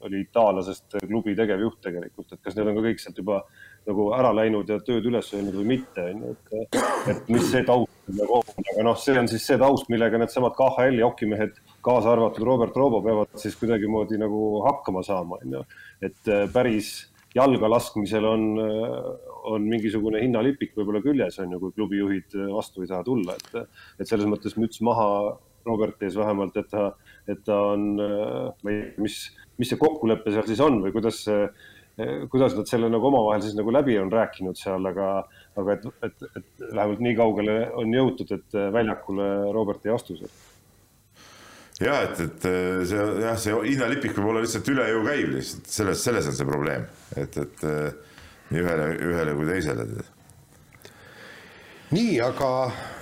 oli itaallasest klubi tegevjuht tegelikult, et kas need on ka kõik sealt juba nagu ära läinud ja tööd üles öelnud või mitte, on ju, et, et mis see taust nagu on, aga noh, see on siis see taust, millega needsamad KHL-i hokimehed, kaasa arvatud Robert Roobo, peavad siis kuidagimoodi nagu hakkama saama, on ju. et päris jalga laskmisel on, on mingisugune hinnalipik võib-olla küljes, on ju, kui klubijuhid vastu ei saa tulla, et, et selles mõttes müts maha Roberti ees vähemalt, et ta, et ta on, ma ei tea, mis, mis see kokkulepe seal siis on või kuidas see kuidas nad selle nagu omavahel siis nagu läbi on rääkinud seal, aga, aga et, et, et vähemalt nii kaugele on jõutud, et väljakule Robert ei astu seal jah, et, et see jah, see hinnalipik võib olla lihtsalt üle jõu käiv lihtsalt, selles, selles on see probleem, et, et nii ühele, ühele kui teisele. nii, aga,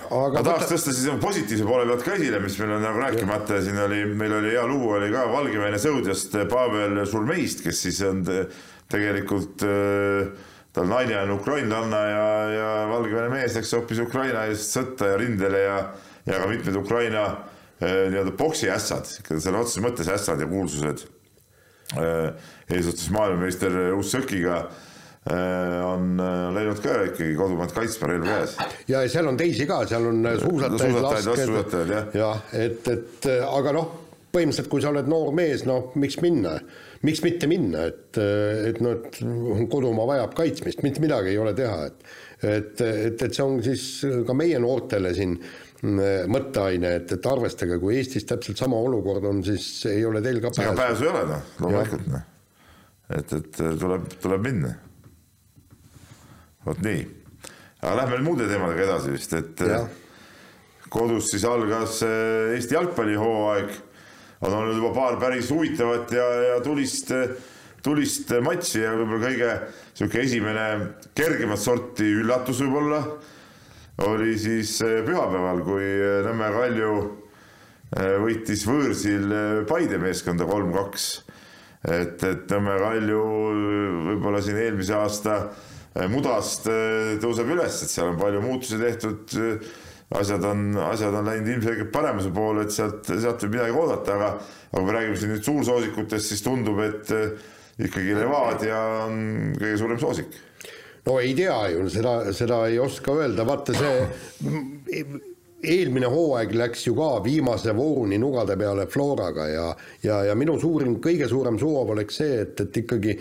aga. ma tahaks tõsta siis positiivse poole pealt ka esile, mis meil on nagu rääkimata ja siin oli, meil oli hea lugu oli ka Valgevene sõudjast Pavel Šurmeist, kes siis on tegelikult tal naine on ukrainlanna ja, ja Valgevene mees läks hoopis Ukraina eest sõtta ja rindele ja, ja ka mitmed Ukraina nii-öelda poksiässad, ikka sõna otseses mõttes ässad ja kuulsused. Äh, eesotsas maailmameister Ussõkiga äh, on läinud ka ikkagi kodumaad kaitsma relv käes. ja seal on teisi ka, seal on suusatajaid, laskjad, jah ja, et, et aga noh, põhimõtteliselt, kui sa oled noor mees, no miks minna, miks mitte minna, et, et noh, et kodumaa vajab kaitsmist, mitte midagi ei ole teha, et et, et, et see on siis ka meie noortele siin äh, mõtteaine, et, et arvestage, kui Eestis täpselt sama olukord on, siis ei ole teil ka pääsu. ega pääsu ei ole noh, loomulikult noh. et, et tuleb, tuleb minna. vot nii, aga lähme muude teemadega edasi vist, et ja. kodus siis algas eh, Eesti jalgpallihooaeg, on olnud juba paar päris huvitavat ja, ja tulist, tulist matši ja võib-olla kõige niisugune esimene kergemat sorti üllatus võib-olla oli siis eh, pühapäeval, kui eh, Nõmme Kalju eh, võitis võõrsil Paide meeskonda kolm-kaks. et, et Nõmme Kalju võib-olla siin eelmise aasta mudast tõuseb üles, et seal on palju muutusi tehtud. Asjad on, asjad on läinud ilmselgelt paremuse poole, et sealt, sealt võib midagi oodata, aga, aga kui me räägime siin nüüd suursoosikutest, siis tundub, et ikkagi Levadia on kõige suurem soosik. No ei tea ju, seda, seda ei oska öelda, vaata see eelmine hooaeg läks ju ka viimase vooruni nugade peale Floraga ja, ja, ja minu suurim, kõige suurem soov oleks see, et, et ikkagi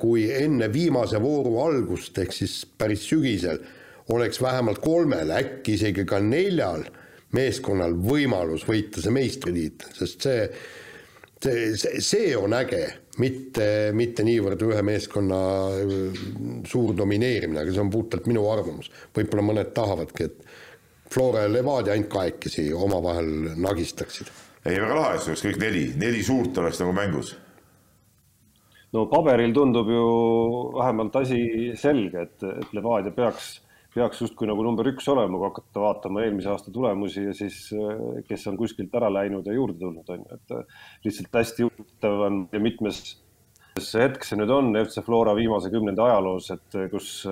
kui enne viimase vooru algust ehk siis päris sügisel oleks vähemalt kolmel, äkki isegi ka neljal meeskonnal võimalus võita see meistritiitel, sest see see, see, see on äge, mitte, mitte niivõrd ühe meeskonna äh, suur domineerimine, aga see on puhtalt minu arvamus. võib-olla mõned tahavadki, et Flora ja Levadia ainult kahekesi omavahel nagistaksid. ei, väga lahe, kui oleks kõik neli, neli suurt oleks nagu mängus. no paberil tundub ju vähemalt asi selge, et, et Levadia peaks peaks justkui nagu number üks olema, kui hakata vaatama eelmise aasta tulemusi ja siis äh, kes on kuskilt ära läinud ja juurde tulnud, on ju, et äh, lihtsalt hästi huvitav on ja mitmes hetk see nüüd on FC Flora viimase kümnendi ajaloos, et äh, kus,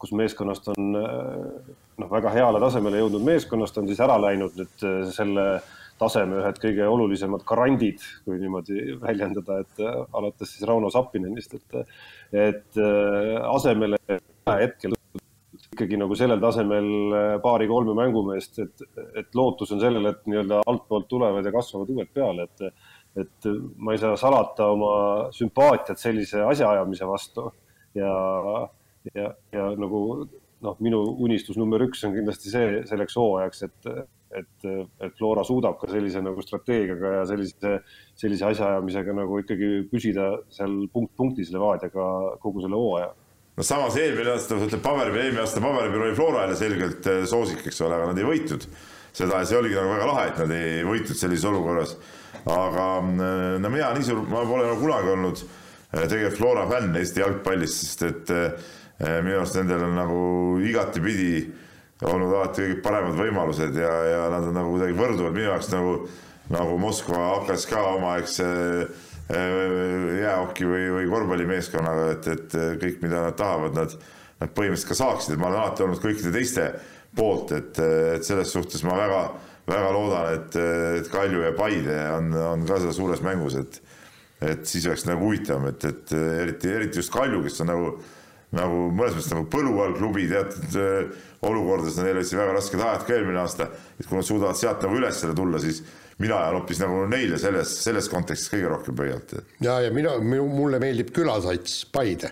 kus meeskonnast on noh, väga heale tasemele jõudnud meeskonnast on siis ära läinud nüüd selle taseme ühed kõige olulisemad garandid, kui niimoodi väljendada, et alates siis Rauno Sappinenist, et, et asemele hetkel ikkagi nagu sellel tasemel äh, paari-kolme mängumeest, et, et lootus on sellele, et nii-öelda altpoolt tulevad ja kasvavad uued peale, et et ma ei saa salata oma sümpaatiat sellise asjaajamise vastu. Ja, ja, ja nagu noh, minu unistus number üks on kindlasti see selleks hooajaks, et, et, et Flora suudab ka sellise nagu strateegiaga ja sellise, sellise asjaajamisega nagu ikkagi püsida seal punkt punktis Levadiaga kogu selle hooaja no samas eelmine aasta, ütleme paberi, eelmine aasta paberil oli Flora jälle selgelt eh, soosik, eks ole, aga nad ei võitnud seda ja see oligi nagu väga lahe, et nad ei võitnud sellises olukorras. aga eh, no mina nii suur, ma pole nagu kunagi olnud eh, tegelikult Flora fänn Eesti jalgpallist, sest et minu arust nendel on nagu igatipidi olnud alati kõige paremad võimalused ja, ja nad on nagu kuidagi võrduvad minu jaoks nagu, nagu Moskva HKSK omaaegse Äh, jäähoki või, või korvpallimeeskonnaga, et, et kõik, mida nad tahavad, nad, nad põhimõtteliselt ka saaksid, et ma olen alati olnud kõikide teiste poolt, et, et selles suhtes ma väga, väga loodan, et, et Kalju ja Paide on, on ka selles suures mängus, et, et siis oleks nagu huvitavam, et, et eriti, eriti just Kalju, kes on nagu, nagu mõnes mõttes nagu põlu all klubi teatud äh, olukordades, neil olid väga rasked ajad ka eelmine aasta, et kui nad suudavad sealt nagu ülesele tulla, siis mina jään hoopis nagu neile selles, selles kontekstis kõige rohkem pöialt. ja, ja mina, mulle meeldib külasats Paide.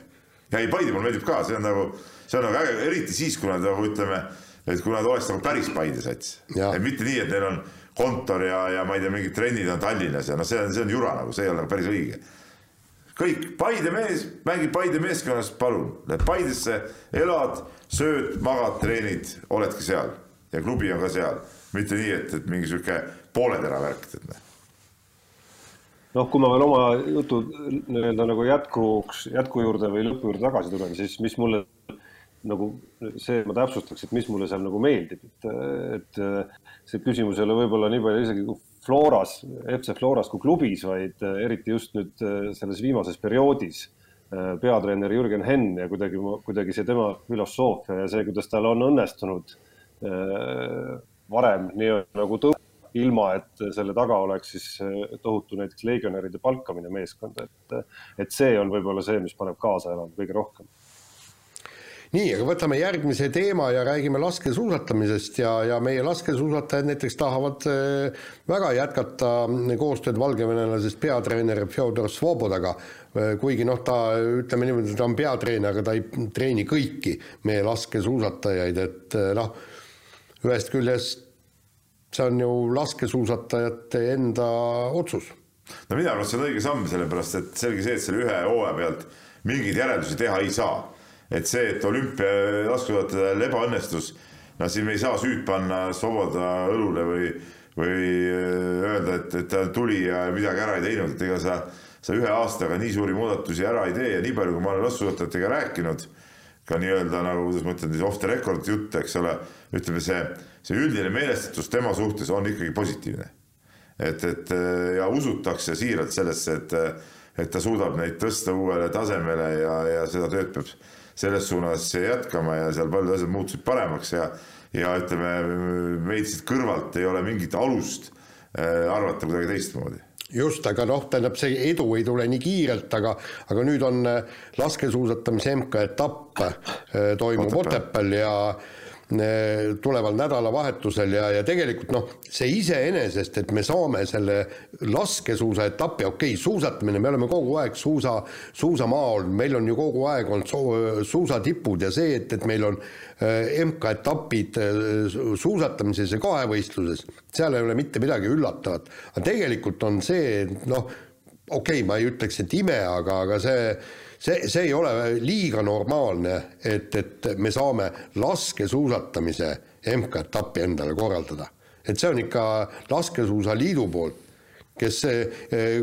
ja ei, Paide mulle meeldib ka, see on nagu, see on nagu äge, eriti siis, kui nad nagu ütleme, et kui nad oleks nagu päris Paide sats. et mitte nii, et neil on kontor ja, ja ma ei tea, mingid trennid on Tallinnas ja noh, see on, see on jura nagu, see ei ole nagu päris õige. kõik, Paide mees mängib Paide meeskonnas, palun, lähed Paidesse, elad, sööd, magad, treenid, oledki seal ja klubi on ka seal, mitte nii, et, et mingi sihuke pooletera värk, tead noh. Noh, kui ma veel oma jutu nii-öelda nagu jätkuks, jätku juurde või lõpu juurde tagasi tulen, siis mis mulle nagu see, ma täpsustaks, et mis mulle seal nagu meeldib, et, et see küsimus ei ole võib-olla nii palju isegi Floras, FC Floras kui klubis, vaid eriti just nüüd selles viimases perioodis peatreener Jürgen Henn ja kuidagi, kuidagi see tema filosoofia ja see, kuidas tal on õnnestunud varem nii-öelda nagu tõusta ilma et selle taga oleks siis eh, tohutu näiteks legionäride palkamine meeskonda, et, et see on võib-olla see, mis paneb kaasa elama kõige rohkem. Nii, aga võtame järgmise teema ja räägime laskesuusatamisest ja, ja meie laskesuusatajad näiteks tahavad eh, väga jätkata koostööd valgevenelasest peatreener Fjodor Svobodaga, eh, kuigi noh, ta ütleme niimoodi, ta on peatreener, aga ta ei treeni kõiki meie laskesuusatajaid, et noh, ühest küljest see on ju laskesuusatajate enda otsus. no minu arust see on õige samm, sellepärast et selge see, et selle ühe hooaja pealt mingeid järeldusi teha ei saa. et see, et olümpia laskesuusatajal ebaõnnestus, no siin me ei saa süüd panna Svoboda õlule või, või äh, öelda, et, et ta tuli ja midagi ära ei teinud, et ega sa, sa ühe aastaga nii suuri muudatusi ära ei tee ja nii palju, kui ma olen laskesuusatajatega rääkinud, ka nii-öelda nagu, kuidas ma ütlen, off the record jutt, eks ole, ütleme see see üldine meelestatus tema suhtes on ikkagi positiivne. et, et ja usutakse siiralt sellesse, et, et ta suudab neid tõsta uuele tasemele ja, ja seda tööd peab selles suunas jätkama ja seal paljud asjad muutusid paremaks ja, ja ütleme, meid siit kõrvalt ei ole mingit alust äh, arvata kuidagi teistmoodi just, aga noh, tähendab, see edu ei tule nii kiirelt, aga, aga nüüd on äh, laskesuusatamise MK-etapp toimub Otepääl ja Eh, tuleval nädalavahetusel ja, ja tegelikult noh, see iseenesest, et me saame selle laskesuusaetapi, okei okay,, suusatamine, me oleme kogu aeg suusa, suusamaa olnud, meil on ju kogu aeg olnud suusatipud ja see, et, et meil on eh, MK-etapid eh, suusatamises ja kahevõistluses, seal ei ole mitte midagi üllatavat. aga tegelikult on see, noh, okei okay,, ma ei ütleks, et ime, aga, aga see see, see ei ole liiga normaalne, et, et me saame laskesuusatamise MK-etappi endale korraldada. et see on ikka Laskesuusaliidu poolt, kes,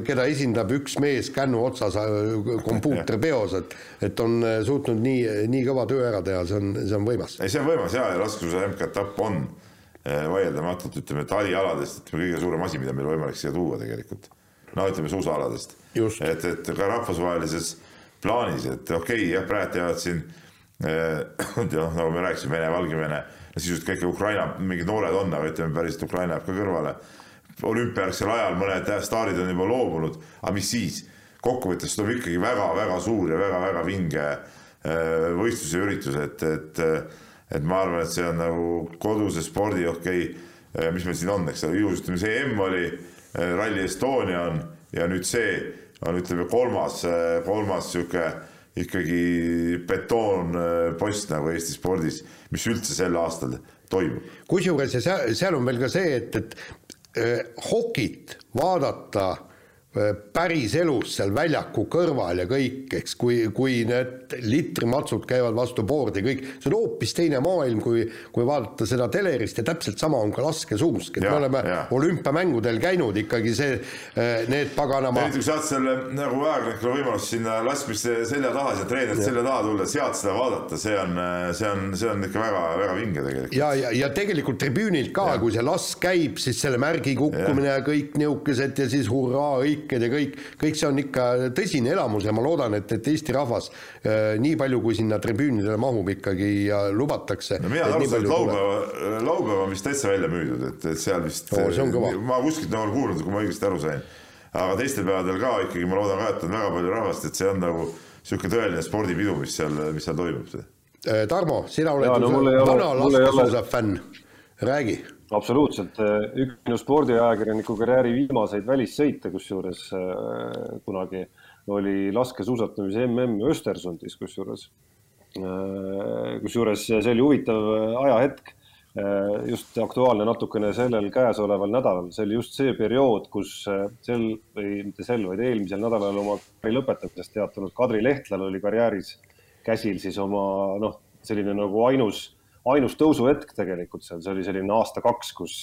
keda esindab üks mees kännu otsas kompuuterpeos, et, et on suutnud nii, nii kõva töö ära teha, see on, see on võimas. ei, see on võimas ja, ja laskesuusa MK-etapp on eh, vaieldamatult ütleme talialadest ütleme kõige suurem asi, mida meil võimalik siia tuua tegelikult. no ütleme suusaaladest. et, et ka rahvusvahelises plaanis, et okei okay,, jah, praegu teevad siin noh, nagu me rääkisime, Vene, Valgevene, sisuliselt kõik Ukraina mingid noored on, aga ütleme päriselt Ukraina jääb ka kõrvale. olümpiajärgsel ajal mõned staarid on juba loobunud, aga mis siis, kokkuvõttes tuleb ikkagi väga-väga suur ja väga-väga vinge äh, võistlus ja üritus, et, et, et ma arvan, et see on nagu koduse spordi, okei okay,, äh, mis meil siin on, eks ole, juhustamine EM oli, Rally Estonia on ja nüüd see on ütleme kolmas, kolmas sihuke ikkagi betoonpost nagu Eesti spordis, mis üldse sel aastal toimub. kusjuures ja seal, seal on veel ka see, et, et eh, hokit vaadata päriselus seal väljaku kõrval ja kõik, eks, kui, kui need litrimatsud käivad vastu boordi, kõik, see on hoopis teine maailm, kui, kui vaadata seda telerist ja täpselt sama on ka laskesuusk, et ja, me oleme ja. olümpiamängudel käinud ikkagi see, äh, need paganama. eriti kui saad selle nagu ajakirjanikule võimalust sinna laskmiste selja taha, sealt treenerite selja taha tulla, sealt seda vaadata, see on, see on, see on ikka väga-väga vinge tegelikult. ja, ja, ja tegelikult tribüünilt ka, kui see lask käib, siis selle märgi kukkumine ja, ja kõik nihukesed ja siis hurraa, õige lõiked ja kõik, kõik see on ikka tõsine elamus ja ma loodan, et, et Eesti rahvas äh, nii palju, kui sinna tribüünidele mahub ikkagi ja lubatakse. no mina saan aru, et laupäeva, laupäev on vist täitsa välja müüdud, et, et seal vist oh,, ma kuskilt nagu kuulnud, kui ma õigesti aru sain. aga teistel päevadel ka ikkagi ma loodan ka, et on väga palju rahvast, et see on nagu niisugune tõeline spordipidu, mis seal, mis seal toimub. Äh, Tarmo, sina oled ja, no, vana laskesuusa fänn, räägi absoluutselt, üks minu spordiajakirjaniku karjääri viimaseid välissõite, kusjuures äh, kunagi oli laskesuusatamise mm Östersundis, kusjuures. Äh, kusjuures see oli huvitav ajahetk. just aktuaalne natukene sellel käesoleval nädalal, see oli just see periood, kus sel või mitte sel, vaid eelmisel nädalal oma lõpetamisest teatanud Kadri Lehtlal oli karjääris käsil siis oma noh, selline nagu ainus, ainus tõusuhetk tegelikult seal, see oli selline aasta-kaks, kus,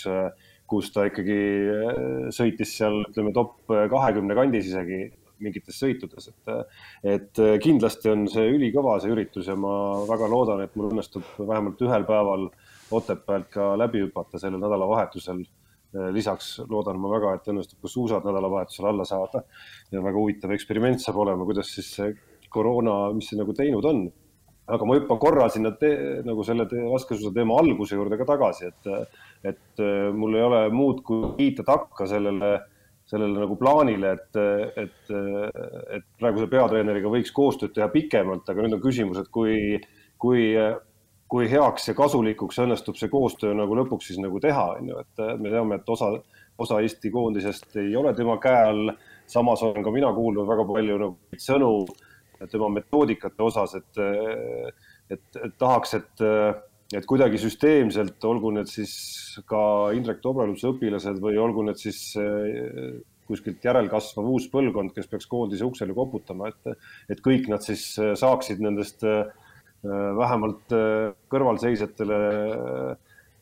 kus ta ikkagi sõitis seal, ütleme, top kahekümne kandis isegi mingites sõitudes, et, et kindlasti on see ülikõva, see üritus ja ma väga loodan, et mul õnnestub vähemalt ühel päeval Otepäält ka läbi hüpata sellel nädalavahetusel. lisaks loodan ma väga, et õnnestub ka suusad nädalavahetusel alla saada ja väga huvitav eksperiment saab olema, kuidas siis see koroona, mis see nagu teinud on. Aga ma hüppan korra sinna te, nagu selle laskesuusa teema alguse juurde ka tagasi, et, et mul ei ole muud kui kiita takka sellele sellele nagu plaanile, et, et, et praeguse peatreeneriga võiks koostööd teha pikemalt, aga nüüd on küsimus, et kui, kui, kui heaks ja kasulikuks õnnestub see koostöö nagu lõpuks siis nagu teha, on ju, et me teame, et osa, osa Eesti koondisest ei ole tema käe all. samas olen ka mina kuulnud väga palju nagu sõnu tema metoodikate osas, et, et, et tahaks, et et kuidagi süsteemselt, olgu need siis ka Indrek Tobraluse õpilased või olgu need siis eh, kuskilt järelkasvav uus põlvkond, kes peaks koondise uksele koputama, et, et kõik nad siis eh, saaksid nendest eh, vähemalt kõrvalseisjatele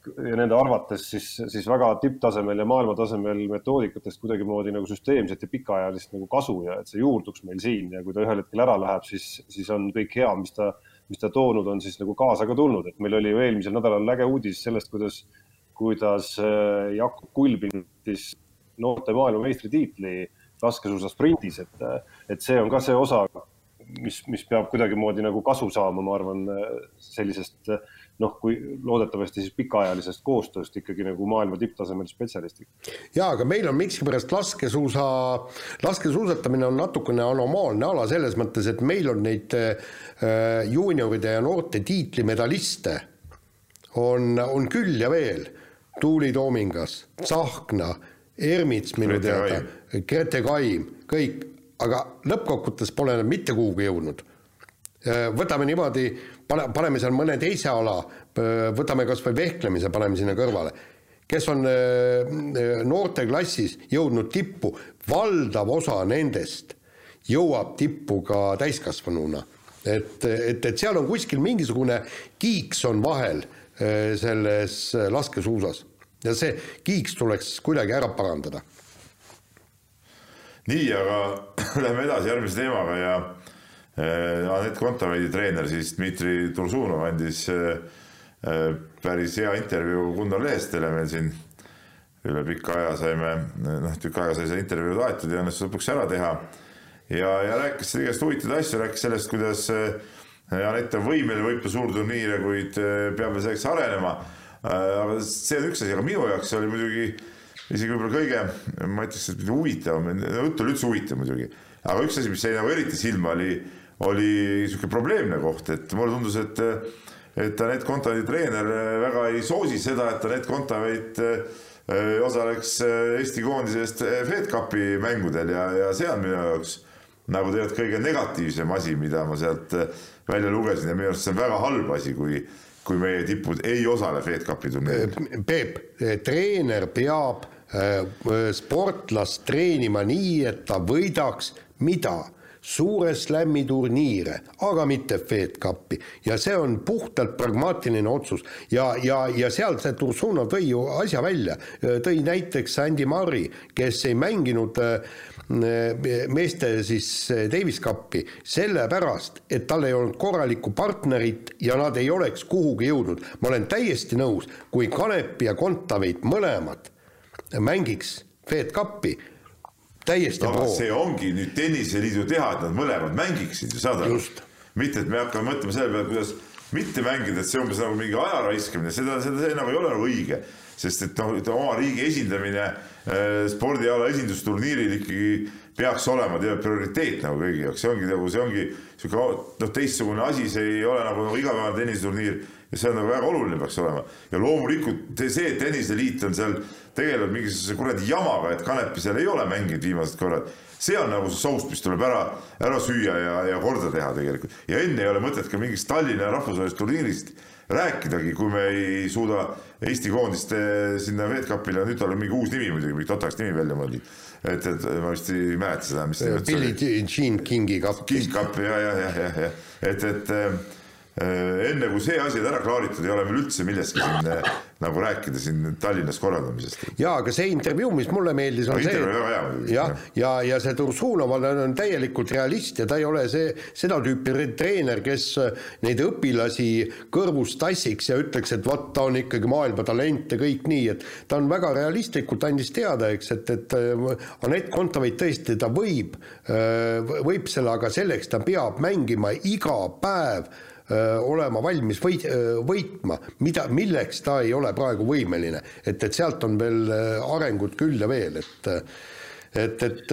ja nende arvates siis, siis väga tipptasemel ja maailmatasemel metoodikatest kuidagimoodi nagu süsteemset ja pikaajalist nagu kasu ja et see juurduks meil siin ja kui ta ühel hetkel ära läheb, siis, siis on kõik hea, mis ta mis ta toonud on siis nagu kaasa ka tulnud, et meil oli ju eelmisel nädalal äge uudis sellest, kuidas, kuidas äh, Jakob Kulb võttis noorte maailmameistritiitli laskesuusa sprindis, et, et see on ka see osa, mis, mis peab kuidagimoodi nagu kasu saama, ma arvan, sellisest noh, kui loodetavasti siis pikaajalisest koostööst ikkagi nagu maailma tipptasemel spetsialistiga. jaa, aga meil on miskipärast laskesuusa, laskesuusatamine on natukene anomaalne ala selles mõttes, et meil on neid äh, juunioride ja noorte tiitlimedaliste on, on küll ja veel. Tuuli Toomingas, Tsahkna, Ermits minu teada, Grete Kaim, kõik, aga lõppkokkuvõttes pole nad mitte kuhugi jõudnud Äh, võtame niimoodi, pane, paneme seal mõne teise ala, äh, võtame kas või vehklemise, paneme sinna kõrvale, kes on äh, noorteklassis jõudnud tippu, valdav osa nendest jõuab tippu ka täiskasvanuna. et, et, et seal on kuskil mingisugune kiiks on vahel selles laskesuusas ja see kiiks tuleks kuidagi ära parandada. nii, aga lähme edasi järgmise teemaga ja Äh, Anett Kontaveidi treener siis Dmitri Tursunov andis äh, äh, päris hea intervjuu Gunnar Lehestele meil siin üle pika aja saime, noh, tükk aega sai seda intervjuud aetud ja õnnestus lõpuks ära teha. ja, ja rääkis igast huvitavaid asju, rääkis sellest, kuidas Anett on võimeline võitma suurturniire, kuid peab veel selleks arenema. aga see on üks asi, aga minu jaoks oli muidugi isegi võib-olla kõige, ma ütleks, et huvitavam, jutt oli üldse huvitav muidugi, aga üks asi, mis jäi nagu eriti silma, oli oli niisugune probleemne koht, et mulle tundus, et et Anett Kontaveidi treener väga ei soosi seda, et Anett Kontaveit äh, osaleks äh, Eesti koondisest äh, Fed Cupi mängudel ja, ja see on minu jaoks nagu tegelikult kõige negatiivsem asi, mida ma sealt välja lugesin ja minu arust see on väga halb asi, kui kui meie tipud ei osale Fed Cupi turniiril. Peep, treener peab sportlast treenima nii, et ta võidaks mida? Suure slam'i turniire, aga mitte Fed Cupi. Ja see on puhtalt pragmaatiline otsus. Ja, ja, ja seal see Tursunov tõi ju asja välja, tõi näiteks Andy Murray, kes ei mänginud äh, meeste siis äh, Davis Cupi sellepärast, et tal ei olnud korralikku partnerit ja nad ei oleks kuhugi jõudnud. ma olen täiesti nõus, kui Kanep ja Kontaveit mõlemad mängiks Fed Cupi täiesti no, see ongi nüüd tenniseliidu teha, et nad mõlemad mängiksid ju saad aru. mitte, et me hakkame mõtlema selle peale, kuidas mitte mängida, et see umbes nagu mingi aja raiskamine, seda, seda see nagu ei ole nagu õige. sest et noh, oma riigi esindamine äh, spordiala esindusturniiril ikkagi peaks olema tead prioriteet nagu kõigi jaoks, see ongi nagu, see ongi sihuke noh, teistsugune asi, see ei ole nagu, nagu igapäevane tenniseturniir ja see on nagu väga oluline peaks olema. ja loomulikult see, et tenniseliit on seal tegelenud mingisuguse kuradi jamaga, et Kanepi seal ei ole mänginud viimased korrad. see on nagu see soust, mis tuleb ära, ära süüa ja, ja korda teha tegelikult. ja enne ei ole mõtet ka mingist Tallinna rahvusvahelisest turniirist rääkidagi, kui me ei suuda Eesti koondiste sinna Fedcupile, nüüd tal on mingi uus nimi muidugi, mingi totaks nimi välja mõeldud. Et, et ma vist ei mäleta seda, mis see Billie Jean Kingi kapp. King Cup ja, ja, ja, ja, ja et, et Äh, enne kui see asi on ära klaaritud, ei ole meil üldse millestki siin äh, nagu rääkida siin Tallinnas korraldamisest. ja aga see intervjuu, mis mulle meeldis, on no, see, jah, ja, ja, ja see Tursunov on, on täielikult realist ja ta ei ole see seda tüüpi treener, kes äh, neid õpilasi kõrvust tassiks ja ütleks, et vot ta on ikkagi maailma talent ja kõik nii, et ta on väga realistlikult andis teada, eks, et, et Anett Kontaveit tõesti, ta võib, võib selle, aga selleks ta peab mängima iga päev olema valmis võit, võitma, mida, milleks ta ei ole praegu võimeline. et, et sealt on veel arengut küll ja veel, et et, et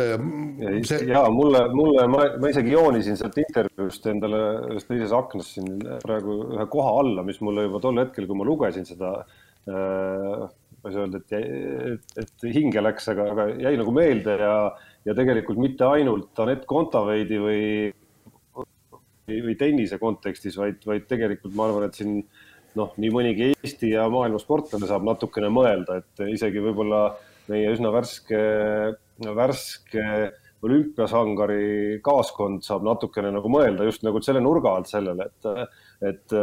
see. ja mulle, mulle, ma, ma isegi joonisin sealt intervjuust endale ühes teises aknas siin praegu ühe koha alla, mis mulle juba tol hetkel, kui ma lugesin seda äh, ma ei saa öelda, et, et, et hinge läks, aga, aga jäi nagu meelde ja, ja tegelikult mitte ainult Anett Kontaveidi või või tennise kontekstis, vaid, vaid tegelikult ma arvan, et siin noh, nii mõnigi Eesti ja maailma sportlane saab natukene mõelda, et isegi võib-olla meie üsna värske, värske olümpiasangari kaaskond saab natukene nagu mõelda just nagu selle nurga alt sellele, et, et,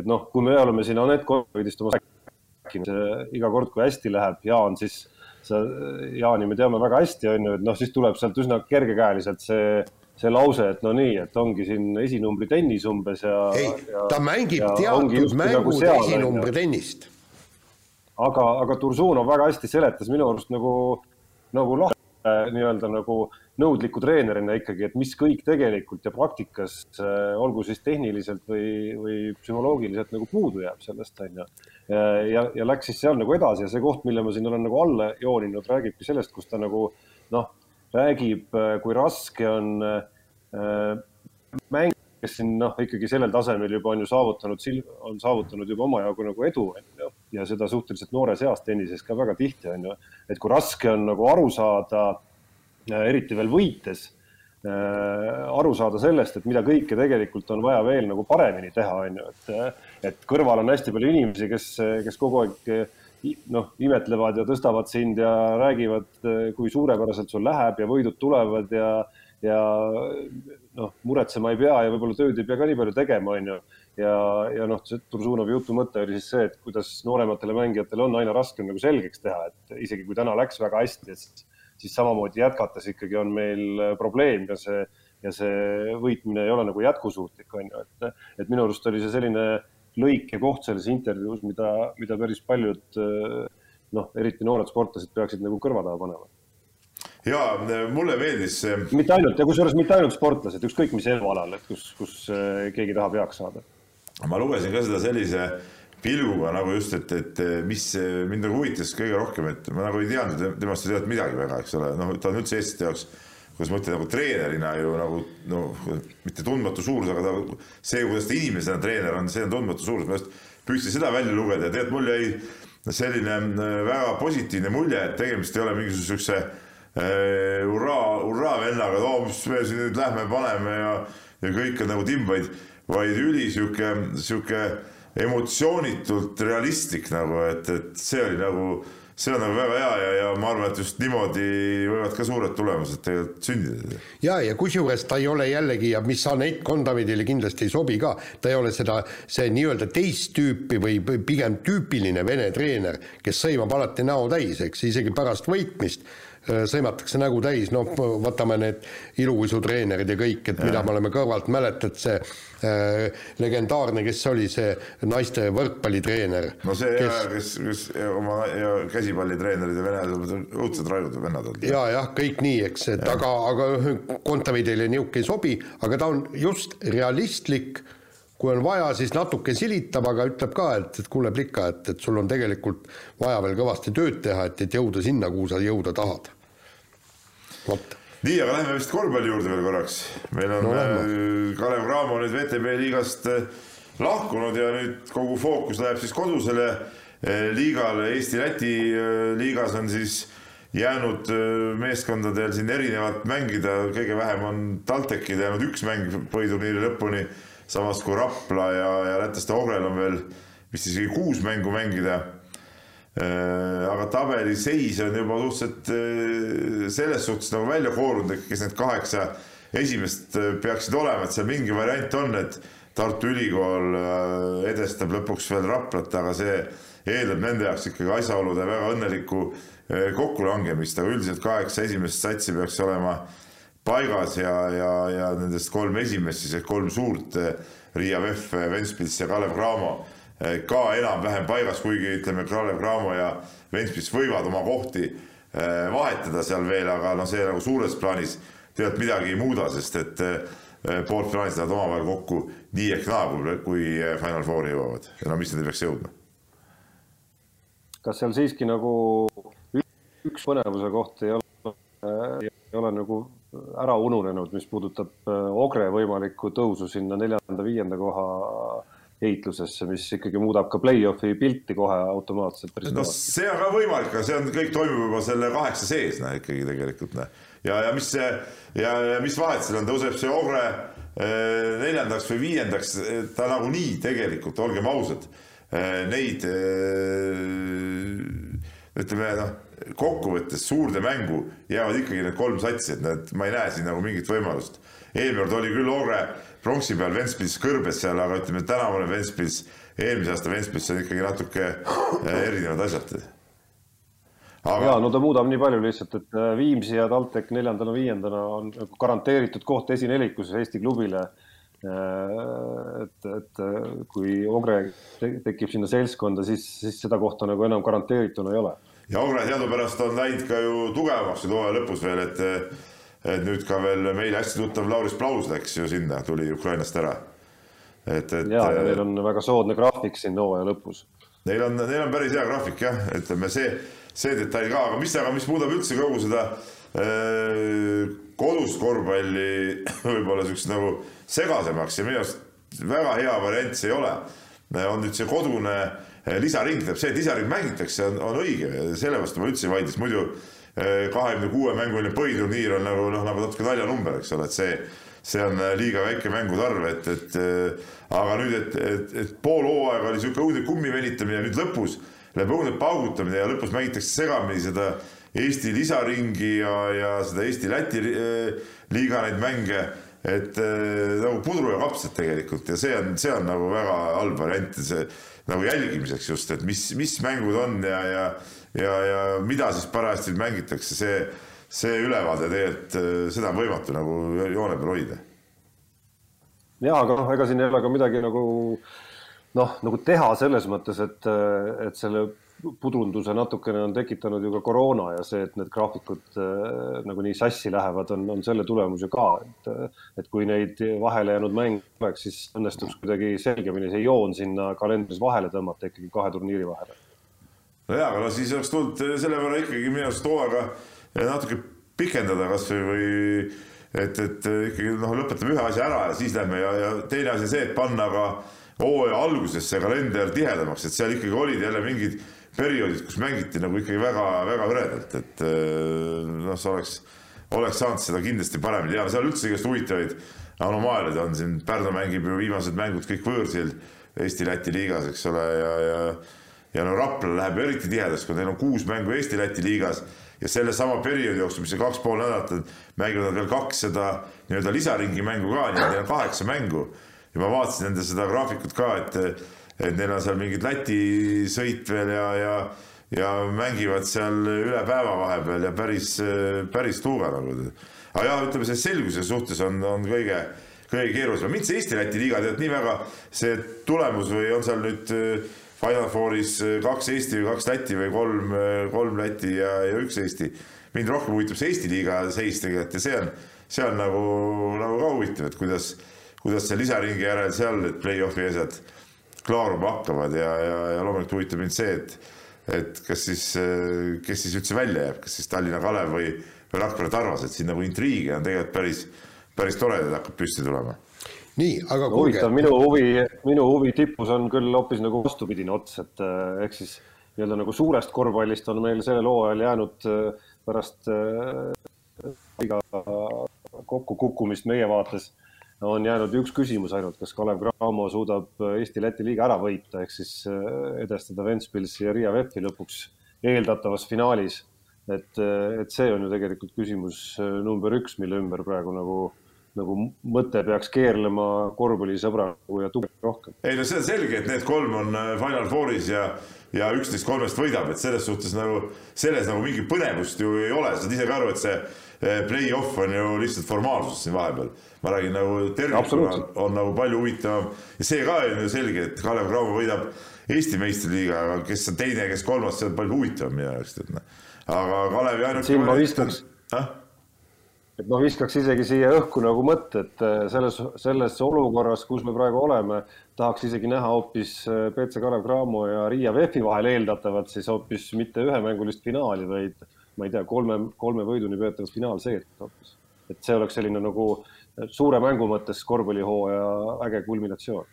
et noh, kui me oleme siin Anett Korvidist oma rääkinud, iga kord, kui hästi läheb, Jaan, siis sa, Jaani me teame väga hästi, on ju, et noh, siis tuleb sealt üsna kergekäeliselt see see lause, et no nii, et ongi siin esinumbri tennis umbes ja. ei, ta mängib teatud mängud nagu esinumbri tennist. aga, aga Tursunov väga hästi seletas minu arust nagu, nagu lahti nii-öelda nagu nõudliku treenerina ikkagi, et mis kõik tegelikult ja praktikas, äh, olgu siis tehniliselt või, või psühholoogiliselt nagu puudu jääb sellest, on ju. ja, ja läks siis seal nagu edasi ja see koht, mille ma siin olen nagu alla jooninud, räägibki sellest, kus ta nagu noh räägib, äh, kui raske on äh, mäng, kes siin noh, ikkagi sellel tasemel juba on ju saavutanud, on saavutanud juba omajagu nagu edu, on ju. ja seda suhteliselt noores eas tennises ka väga tihti, on ju. et kui raske on nagu aru saada, äh, eriti veel võites, aru saada sellest, et mida kõike tegelikult on vaja veel nagu paremini teha, on ju, et, et kõrval on hästi palju inimesi, kes, kes kogu aeg noh, imetlevad ja tõstavad sind ja räägivad, kui suurepäraselt sul läheb ja võidud tulevad ja, ja noh, muretsema ei pea ja võib-olla tööd ei pea ka nii palju tegema, on ju. ja, ja noh, see Tursunovi jutu mõte oli siis see, et kuidas noorematele mängijatele on aina raskem nagu selgeks teha, et isegi kui täna läks väga hästi, et siis samamoodi jätkates ikkagi on meil probleem ja see, ja see võitmine ei ole nagu jätkusuutlik, on ju, et, et minu arust oli see selline lõik ja koht selles intervjuus, mida, mida päris paljud noh, eriti noored sportlased peaksid nagu kõrva taha panema. ja mulle meeldis see. mitte ainult ja kusjuures mitte ainult sportlased, ükskõik mis elualal, et kus, kus eh, keegi tahab heaks saada. ma lugesin ka seda sellise pilguga nagu just, et, et mis mind nagu huvitas kõige rohkem, et ma nagu ei teadnud temast ei teadnud midagi väga, eks ole, noh, ta on üldse eestlaste jaoks kuidas ma ütlen, nagu treenerina ju nagu no mitte tundmatu suurus, aga ta, see, kuidas ta inimesena treener on, see on tundmatu suurus, ma just püüdsin seda välja lugeda ja tegelikult mul jäi selline äh, väga positiivne mulje, et tegemist ei ole mingisuguse siukse äh, hurraa, hurraa vennaga, et oo, mis me siin nüüd lähme paneme ja, ja kõik on nagu timm, vaid, vaid üli sihuke, sihuke emotsioonitult realistlik nagu, et, et see oli nagu see on nagu väga hea ja, ja ma arvan, et just niimoodi võivad ka suured tulemused tegelikult sündida. ja, ja kusjuures ta ei ole jällegi ja mis Anett Kondavidile kindlasti ei sobi ka, ta ei ole seda, see nii-öelda teist tüüpi või pigem tüüpiline Vene treener, kes sõimab alati näo täis, eks isegi pärast võitmist sõimatakse nägu täis, noh, võtame need iluuisutreenerid ja kõik, et ja. mida me oleme kõrvalt mäletad, see äh, legendaarne, kes oli see naiste võrkpallitreener. no see kes, ja, kes, kes oma ja käsipallitreenerid ja venelased, õudsed raiud vennad olnud. ja jah, kõik nii, eks, et ja. aga, aga Kontaveidile niisugune ei sobi, aga ta on just realistlik kui on vaja, siis natuke silitab, aga ütleb ka, et, et kuule, Plika, et, et sul on tegelikult vaja veel kõvasti tööd teha, et, et jõuda sinna, kuhu sa jõuda tahad. vot. nii, aga lähme vist korvpalli juurde veel korraks. meil on no, äh, Kalev Cramo nüüd VTB liigast äh, lahkunud ja nüüd kogu fookus läheb siis kodusele äh, liigale, Eesti-Läti liigas on siis jäänud meeskondadel siin erinevalt mängida, kõige vähem on TalTechil jäänud üks mäng põhiturniiri lõpuni, samas kui Rapla ja, ja lätlaste Ogrel on veel vist isegi kuus mängu mängida. aga tabeli seis on juba suhteliselt selles suhtes nagu välja koorunud, et kes need kaheksa esimest peaksid olema, et seal mingi variant on, et Tartu Ülikool edestab lõpuks veel Raplat, aga see eeldab nende jaoks ikkagi asjaolude väga õnnelikku kokkulangemist, aga üldiselt kaheksa esimest satsi peaks olema paigas ja, ja, ja nendest kolm esimest siis ehk kolm suurt, eh, Riia Vef, Ventspils ja Kalev Cramo eh, ka enam-vähem paigas, kuigi ütleme, Kalev Cramo ja Ventspils võivad oma kohti vahetada seal veel, aga noh, see nagu suures plaanis tegelikult midagi ei muuda, sest et poolfinaalis lähevad omavahel kokku nii ehk naa, kui Final Fouri jõuavad. No mis ei peaks jõudma? Kas seal siiski nagu üks põnevuse koht ei ole, ei ole nagu ära ununenud, mis puudutab äh, Ogre võimalikku tõusu sinna neljanda-viienda koha heitlusesse, mis ikkagi muudab ka play-off'i pilti kohe automaatselt. no see on ka võimalik, aga see on, kõik toimub juba selle kaheksa sees, noh ikkagi tegelikult noh. ja, ja mis see ja, ja mis vahet seal on, tõuseb see Ogre äh, neljandaks või viiendaks, ta nagunii tegelikult, olgem ausad Äh, neid äh, ütleme noh, kokkuvõttes suurde mängu jäävad ikkagi need kolm satsi, et need, ma ei näe siin nagu mingit võimalust. eelmine kord oli küll Ogre pronksi peal Ventspils kõrbes seal, aga ütleme, tänavune Ventspils, eelmise aasta Ventspils on ikkagi natuke äh, erinevad asjad. Aga... ja no ta muudab nii palju lihtsalt, et Viimsi ja TalTech neljandana-viiendana on nagu garanteeritud koht esinelikus Eesti klubile Äh, et, et kui Ogre tekib sinna seltskonda, siis, siis seda kohta nagu enam garanteerituna ei ole. Ja Ogre teadupärast on läinud ka ju tugevamaks nüüd hooaja lõpus veel, et, et nüüd ka veel meile hästi tuttav Lauris Plaus läks ju sinna, tuli Ukrainast ära. et, et. ja, ja neil on väga soodne graafik siin hooaja lõpus. Neil on, neil on päris hea graafik jah, ütleme see, see detail ka, aga mis, aga mis muudab üldse kogu seda äh, kodust korvpalli võib-olla siukest nagu segasemaks ja minu arust väga hea variant see ei ole. on nüüd see kodune eh, lisaring, tähendab see, et lisaring mängitakse, on, on õige, selle vastu ma üldse ei vaidleks, muidu eh, kahekümne kuue mänguline põhiturniir on nagu noh, nagu natuke naljanumber, eks ole, et see, see on eh, liiga väike mängude arv, et, et aga nüüd, et, et, et pool hooaega oli sihuke õudne kummi venitamine ja nüüd lõpus läheb õudne paugutamine ja lõpus mängitakse segamini seda Eesti lisaringi ja, ja seda Eesti-Läti liiga neid mänge. Et nagu pudru ja kapsad tegelikult ja see on, see on nagu väga halb variant ja see nagu jälgimiseks just, et mis, mis mängud on ja, ja, ja, ja mida siis parajasti mängitakse, see, see ülevaade tegelikult, äh, seda on võimatu nagu joone peal hoida. ja aga noh, ega siin ei ole ka midagi nagu noh, nagu teha selles mõttes, et, et selle pudrunduse natukene on tekitanud ju ka koroona ja see, et need graafikud äh, nagu nii sassi lähevad, on, on selle tulemus ju ka, et, et kui neid vahele jäänud mänge oleks, siis õnnestuks kuidagi selgemini see joon sinna kalendris vahele tõmmata ikkagi kahe turniiri vahele. no jaa, aga no siis oleks tulnud selle võrra ikkagi minu arust hooaega natuke pikendada kasvõi või et, et ikkagi noh, lõpetame ühe asja ära ja siis lähme ja, ja teine asi see, et panna ka hooaja alguses see kalender tihedamaks, et seal ikkagi olid jälle mingid perioodid, kus mängiti nagu ikkagi väga-väga hõredalt, et äh, noh, see oleks, oleks saanud seda kindlasti paremini teha, seal üldse igast huvitavaid anomaaliaid on siin, Pärnu mängib ju viimased mängud kõik võõrsil Eesti-Läti liigas, eks ole, ja, ja ja no Rapla läheb eriti tihedaks, kui neil on kuus mängu Eesti-Läti liigas ja sellesama perioodi jooksul, mis on kaks pool nädalat, mängivad nad veel kaks seda nii-öelda lisaringi mängu ka, nii et neil on kaheksa mängu. ja ma vaatasin nende seda graafikut ka, et et neil on seal mingid Läti sõit veel ja, ja ja mängivad seal üle päeva vahepeal ja päris, päris tuuga nagu. aga jah, ütleme see selguse suhtes on, on kõige, kõige keerulisem. mind see Eesti-Läti liiga tead nii väga see tulemus või on seal nüüd äh, Final Fouris äh, kaks Eesti või kaks Läti või kolm, äh, kolm Läti ja, ja üks Eesti. mind rohkem huvitab see Eesti liiga seis tegelikult ja see on, see on nagu, nagu ka huvitav, et kuidas, kuidas see lisaringi järel seal need play-off'i asjad klaaruma hakkavad ja, ja, ja loomulikult huvitab mind see, et, et kas siis, kes siis üldse välja jääb, kas siis Tallinna Kalev või, või Rakvere Tarvas, et siin nagu intriige on tegelikult päris, päris toredaid hakkab püsti tulema nii, aga kuulge. huvitav, minu huvi, minu huvi tipus on küll hoopis nagu vastupidine ots, et ehk siis nii-öelda nagu suurest korvpallist on meil sellel hooajal jäänud pärast liiga kokkukukkumist meie vaates on jäänud üks küsimus ainult, kas Kalev Cramo suudab Eesti-Läti liiga ära võita, ehk siis edestada Ventspilsi ja Riia VEF-i lõpuks eeldatavas finaalis. et, et see on ju tegelikult küsimus number üks, mille ümber praegu nagu nagu mõte peaks keerlema korvpallisõbragu ja tugev rohkem. ei no see on selge, et need kolm on äh, Final Fouris ja, ja üksteist kolmest võidab, et selles suhtes nagu, selles nagu mingit põnevust ju ei ole, saad ise ka aru, et see äh, play-off on ju lihtsalt formaalsus siin vahepeal. ma räägin nagu tervikuna on nagu palju huvitavam ja see ka on ju selge, et Kalev Cramo võidab Eesti meistriliiga, aga kes on teine, kes kolmas, see on palju huvitavam minu jaoks, et noh. aga Kalevi ainuke. siin ma viskaks ah?, et noh, viskaks isegi siia õhku nagu mõtte, et äh, selles, selles olukorras, kus me praegu oleme, tahaks isegi näha hoopis BC äh, Kalev Cramo ja Riia VEF-i vahel eeldatavat siis hoopis mitte ühemängulist finaali, vaid ma ei tea, kolme, kolme võiduni peetavat finaalseeriat hoopis. et see oleks selline nagu suure mängu mõttes korvpallihooaja äge kulminatsioon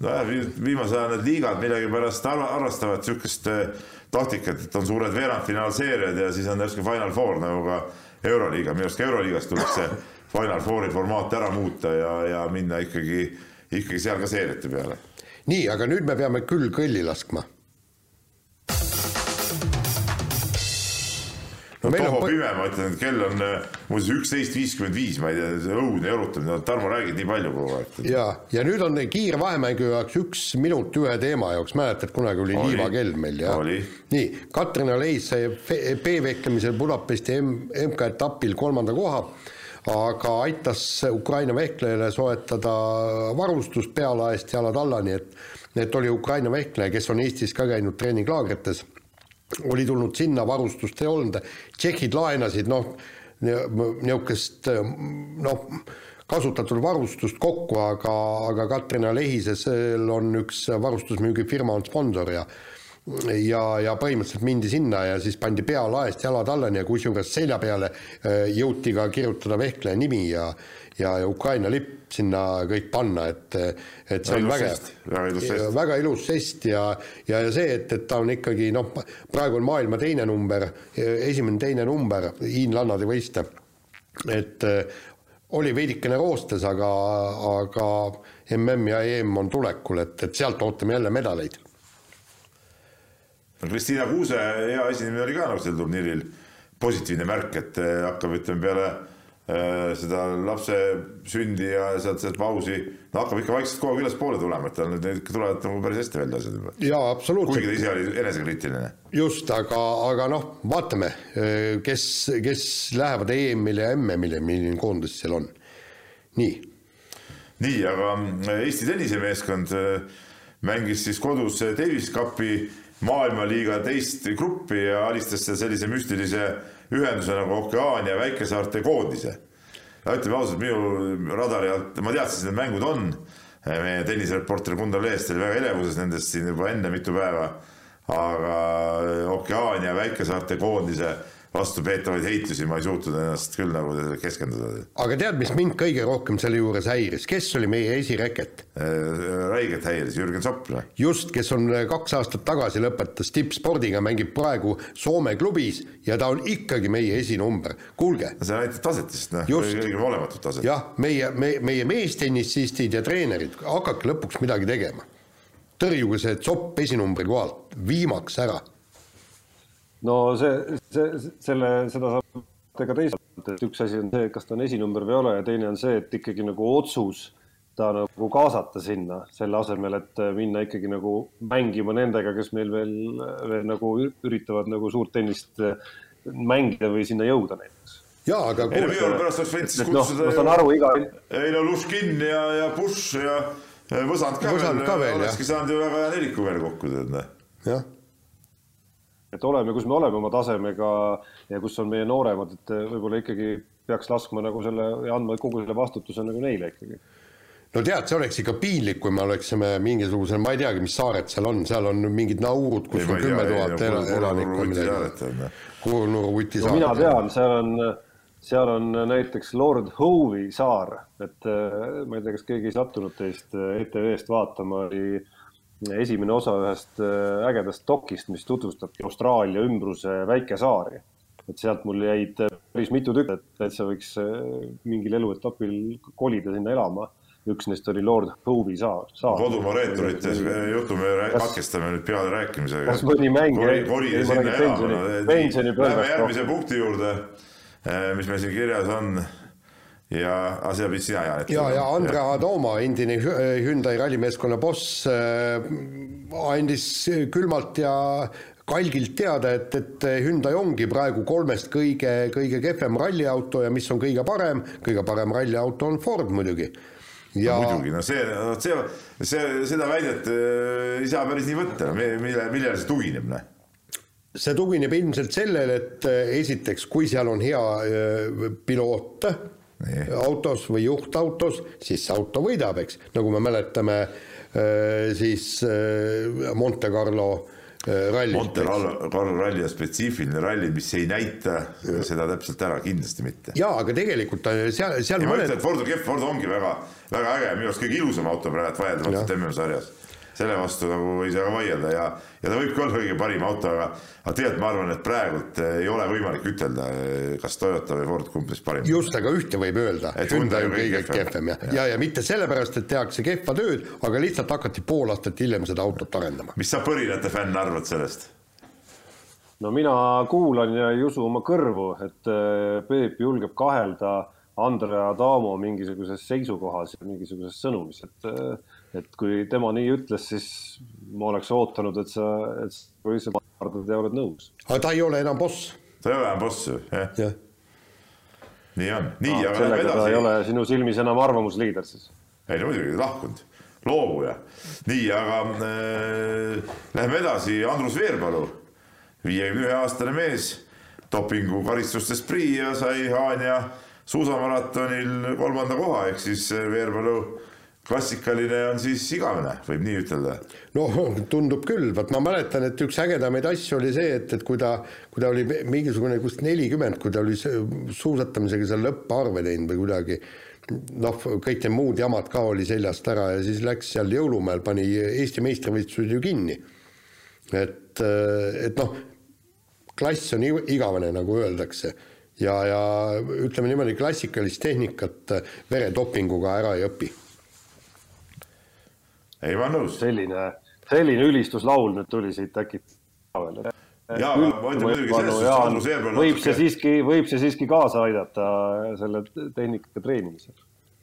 nojah, viimasel ajal need liigad millegipärast arvestavad niisugust äh, taktikat, et on suured veerandfinaalseeriad ja siis on järsku Final Four nagu ka Euroliiga, minu arust ka Euroliigas tuleks see Final Fouri formaat ära muuta ja, ja minna ikkagi, ikkagi seal ka seeriate peale. nii, aga nüüd me peame küll kõlli laskma no toho on... pime, ma ütlen, et kell on äh, muuseas üksteist viiskümmend viis, ma ei tea, see õudne jalutamine, Tarmo räägid nii palju kogu aeg. ja, ja nüüd on kiire vahemängu jaoks üks minut ühe teema jaoks, mäletad, kunagi oli, oli. liivakell meil ja. nii, Katrin Aleis sai B-vehklemisel Budapesti MK-etapil kolmanda koha aga aitas Ukraina vehklejale soetada varustust pealaest jalad alla, nii et, et oli Ukraina vehkleja, kes on Eestis ka käinud treeninglaagrites oli tulnud sinna, varustust ei olnud, tšehhid laenasid noh, niisugust noh, kasutatud varustust kokku, aga, aga Katrina Lehisesel on üks varustusmüügifirma on sponsor ja ja, ja põhimõtteliselt mindi sinna ja siis pandi pea laest jalad allani ja kusjuures selja peale äh, jõuti ka kirjutada vehkleja nimi ja ja, ja Ukraina lipp sinna kõik panna, et, et see on vägev. väga ilus žest. väga ilus žest ja, ja, ja see, et, et ta on ikkagi noh, praegu on maailma teine number, esimene, teine number hiinlannade võiste. et oli veidikene roostes, aga, aga mm ja EM on tulekul, et, et sealt ootame jälle medaleid. No Kristiina Kuuse hea esinemine oli ka nagu sel turniiril positiivne märk, et hakkab, ütleme peale Äh, seda lapse sündi ja sealt, sealt pausi, no hakkab ikka vaikselt kogu aeg ülespoole tulema, et tal nüüd ikka tulevad nagu päris hästi välja asjad juba. jaa, absoluutselt. kuigi ta ise oli enesekriitiline. just, aga, aga noh, vaatame, äh, kes, kes lähevad EM-ile ja MM-ile, milline koondis seal on. nii. nii, aga äh, Eesti tennisemeeskond mängis siis kodus Davis Cupi maailmaliiga teist gruppi ja alistas sellise müstilise ühenduse nagu Okeaania väikesaarte koondise. no ütleme ausalt, minu radari alt, ma teadsin, et need mängud on. meie tennisereporter Gunnar Leest oli väga elevuses nendest siin juba enne mitu päeva. aga Okeaania väikesaarte koondise vastupeetavaid heitlusi ma ei suutnud ennast küll nagu keskenduda. aga tead, mis mind kõige rohkem selle juures häiris, kes oli meie esireket? Äh, räigelt häiris, Jürgen Zopp. just, kes on äh, kaks aastat tagasi lõpetas tippspordiga, mängib praegu Soome klubis ja ta on ikkagi meie esinumber, kuulge. see näitab taset lihtsalt, noh, õigemini olematut taset. jah, meie, me, meie meestennisistid ja treenerid, hakake lõpuks midagi tegema. tõrjuge see Zopp esinumbri kohalt, viimaks ära no see, see, selle, seda saab ka teisalt, et üks asi on see, kas ta on esinumber või ei ole ja teine on see, et ikkagi nagu otsus ta nagu kaasata sinna, selle asemel, et minna ikkagi nagu mängima nendega, kes meil veel, veel nagu üritavad nagu suurt tennist mängida või sinna jõuda näiteks. jaa, aga ei no minu pärast oleks võinud siis noh, kutsuda no, ma saan aru, iga ei no Luškin ja, ja Bush ja Võsand ka Võsand veel, veel, olekski saanud ju väga hea neliku veel kokku, tead noh. jah et oleme, kus me oleme oma tasemega ja kus on meie nooremad, et võib-olla ikkagi peaks laskma nagu selle ja andma kogu selle vastutuse nagu neile ikkagi. no tead, see oleks ikka piinlik, kui me oleksime mingisugusel, ma ei teagi, mis saared seal on, seal on mingid Naurud, kus ei, on kümme tuhat elanikku midagi. Kuulnurvuti saar. mina tean, seal on, seal on näiteks Lord Howe'i saar, et ma ei tea, kas keegi ei sattunud teist ETV-st vaatama, oli esimene osa ühest äh, ägedast dokist, mis tutvustabki Austraalia ümbruse väikesaari. et sealt mul jäid päris mitu tükki, et täitsa võiks mingil eluetapil kolida sinna elama üks neist oli Lord Hove'i saar, saar.. kodumaa reeturite jutu me katkestame nüüd peale rääkimisega. kas mõni mäng jäi? kolida sinna elama. Läheme järgmise punkti juurde, eh, mis meil siin kirjas on ja, aga seda pidid sina, Jaan. ja, ja Andre Adoma, endine Hyundai rallimeeskonna boss, eh, andis külmalt ja kalgilt teada, et, et Hyundai ongi praegu kolmest kõige, kõige kehvem ralliauto ja mis on kõige parem, kõige parem ralliauto on Ford muidugi ja no, muidugi, no see, see, see, seda väidet äh, ei saa päris nii võtta, mille, millele see tugineb, noh? see tugineb ilmselt sellele, et äh, esiteks, kui seal on hea äh, piloot. Autos või juhtautos, siis see auto võidab, eks, nagu me mäletame, siis Monte Carlo Äh, ralli. Monte Carlo ralli on spetsiifiline ralli, mis ei näita seda täpselt ära, kindlasti mitte. jaa, aga tegelikult seal, seal ja mõned... ma ütlen, et Ford on kehv, Ford ongi väga, väga äge, minu arust kõige ilusam auto praegu vaieldamatult MM-sarjas selle vastu nagu ei saa ka vaielda ja, ja ta võibki olla kõige parim auto, aga, aga tegelikult ma arvan, et praegult ei ole võimalik ütelda, kas Toyota või Ford, kumb neist parim. just, aga ühte võib öelda, Hyundai on kõige kehvem ja, ja, ja, ja mitte sellepärast, et tehakse kehva tööd, aga lihtsalt hakati pool aastat hiljem seda autot arendama. mis sa põrinate fänn arvad sellest? no mina kuulan ja ei usu oma kõrvu, et äh, Peep julgeb kahelda Andrea Adamo mingisuguses seisukohas ja mingisuguses sõnumis, et äh, et kui tema nii ütles, siis ma oleks ootanud, et sa, et sa lihtsalt vardad ja oled nõus. aga ta ei ole enam boss. ta ei ole enam boss ju, jah ja. nii on, nii no,, aga lähme edasi. ei ole sinu silmis enam arvamusliider siis? ei no muidugi, lahkunud, loobuja. nii, aga äh, lähme edasi, Andrus Veerpalu, viiekümne ühe aastane mees, dopingukaristustest prii ja sai Haanja suusamaratonil kolmanda koha, ehk siis Veerpalu klassikaline on siis igavene, võib nii ütelda? noh, tundub küll, vot ma mäletan, et üks ägedamaid asju oli see, et, et kui ta, kui ta oli mingisugune kuskil nelikümmend, kui ta oli suusatamisega seal lõpparve teinud või kuidagi noh, kõik need muud jamad ka oli seljast ära ja siis läks seal jõulumäel, pani Eesti meistrivõistlused ju kinni. et, et noh, klass on igavene, nagu öeldakse ja, ja ütleme niimoodi, klassikalist tehnikat veredopinguga ära ei õpi ei, ma olen nõus. selline, selline ülistuslaul nüüd tuli siit äkki aga ma ütlen muidugi selles suhtes, Andrus Eerpalu võib see siiski, võib see siiski kaasa aidata selle tehnika treenimisel?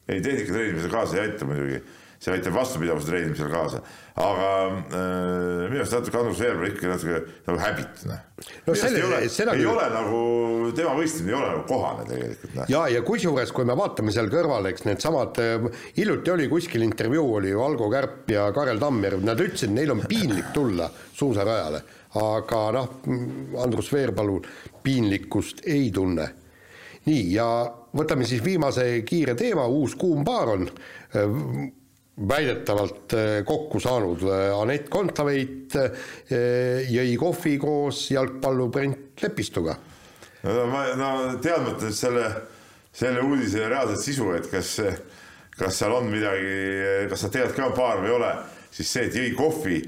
ei, tehnika treenimisel kaasa ei aita muidugi see aitab vastupidavuse treenimisel kaasa. aga äh, minu arust natuke Andrus Veerpalu ikka natuke nagu häbit, noh. no ei, ole, seda ei küll... ole nagu, tema võistlemine ei ole nagu kohane tegelikult, noh. ja, ja kusjuures, kui me vaatame seal kõrval, eks needsamad, äh, hiljuti oli kuskil intervjuu, oli ju Algo Kärp ja Karel Tammjärv, nad ütlesid, neil on piinlik tulla suusarajale, aga noh, Andrus Veerpalu piinlikkust ei tunne nii, ja võtame siis viimase kiire teema, uus kuum paar on väidetavalt äh, kokku saanud äh, Anett Kontaveit äh, jõi kohvi koos jalgpallur Brent Lepistuga. no ma, no teadmata selle, selle uudise reaalset sisu, et kas, kas seal on midagi, kas sa tead ka paar või ei ole, siis see, et jõi kohvi,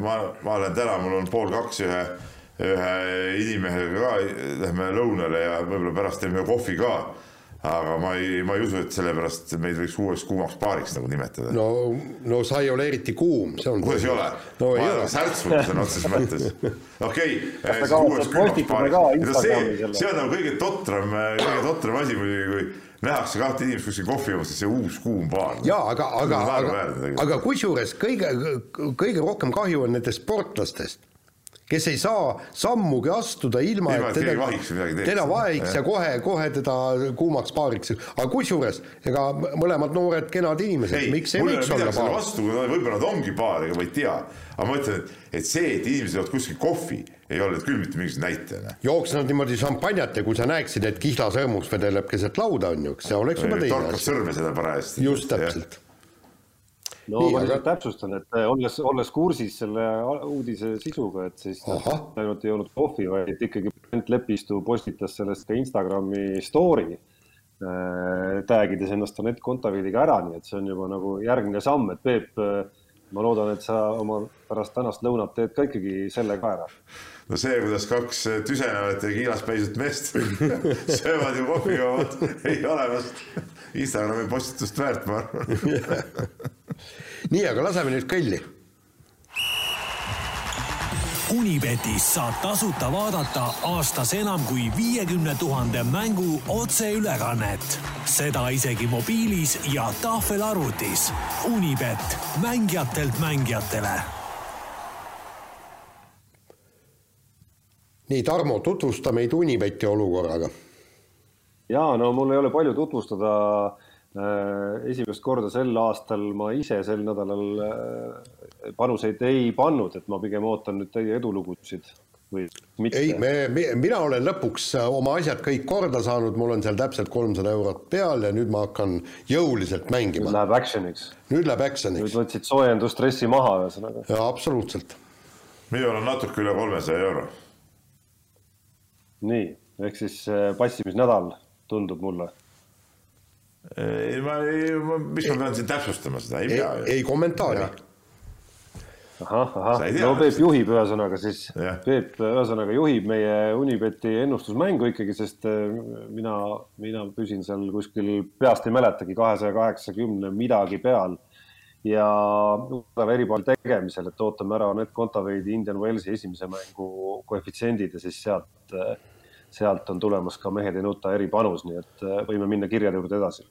ma, ma olen täna, mul on pool kaks ühe, ühe inimehega ka, lähme lõunale ja võib-olla pärast teeme kohvi ka aga ma ei, ma ei usu, et sellepärast meid võiks uueks kuumaks paariks nagu nimetada. no, no sa ei ole eriti kuum, see on. kuidas ei ole no,? ma olen särtsunud sõna otseses mõttes. okei, siis uueks kuumaks paariks. see, see on nagu kõige totram, kõige totram asi muidugi, kui nähakse kahte inimest kuskil kohvi joomas, see uus kuum paar. jaa, aga, aga, aga, aga kusjuures kõige, kõige rohkem kahju on nendest sportlastest kes ei saa sammugi astuda ilma, et teda, teda vahiks ja kohe, kohe teda kuumaks paariks, aga kusjuures ega mõlemad noored kenad inimesed, miks ei võiks olla paar? vastu, võib-olla nad ongi paar, ega ma ei tea, aga ma ütlen, et, et see, et inimesed joovad kuskil kohvi, ei ole küll mitte mingisugune näitaja. jooks nad niimoodi šampanjat ja kui sa näeksid, et kihlasõrmus vedeleb keset lauda, on ju, see oleks juba teine asi. torkab sõrme seda parajasti. just täpselt no Nii, ma aga... täpsustan, et eh, olles, olles kursis selle uudise sisuga, et siis ainult ei olnud kohvi, vaid ikkagi Brent Lepistu postitas sellest ka Instagrami story äh,, tag ides ennast Anett Kontaveitiga ära, nii et see on juba nagu järgmine samm, et Peep äh, ma loodan, et sa oma pärast tänast lõunat teed ka ikkagi selle ka ära. no see, kuidas kaks tüsenevat ja kiilas päisut meest söövad ju kohvi joovad, ei ole vast Instagrami postitust väärt, ma arvan nii, aga laseme nüüd kõlli Unibetis saab tasuta vaadata aastas enam kui viiekümne tuhande mängu otseülekannet. seda isegi mobiilis ja tahvelarvutis. Unibet, mängijatelt mängijatele. nii, Tarmo, tutvusta meid Unibeti olukorraga. ja no mul ei ole palju tutvustada esimest korda sel aastal ma ise sel nädalal äh, panuseid ei pannud, et ma pigem ootan nüüd teie edulugusid või mitte. ei, me, mina olen lõpuks oma asjad kõik korda saanud, mul on seal täpselt kolmsada eurot peal ja nüüd ma hakkan jõuliselt mängima. nüüd läheb action'iks. nüüd läheb action'iks. nüüd võtsid soojendusstressi maha ühesõnaga. jaa, absoluutselt. minul on natuke üle kolmesaja euro. nii, ehk siis äh, passimisnädal tundub mulle ei, ma ei, mis ma pean siin täpsustama seda, ei pea ju. ei kommentaari. ahah, ahah, no Peep juhib ühesõnaga siis, Peep ühesõnaga juhib meie Unibeti ennustusmängu ikkagi, sest äh, mina, mina püsin seal kuskil, peast ei mäletagi, kahesaja kaheksakümne midagi peal. Ja eripalli tegemisel, et ootame ära Anett Kontaveidi Indian Wellsi esimese mängu koefitsiendid ja siis sealt äh, sealt on tulemas ka Mehed ei nuta eripanus, nii et äh, võime minna kirjade juurde edasi.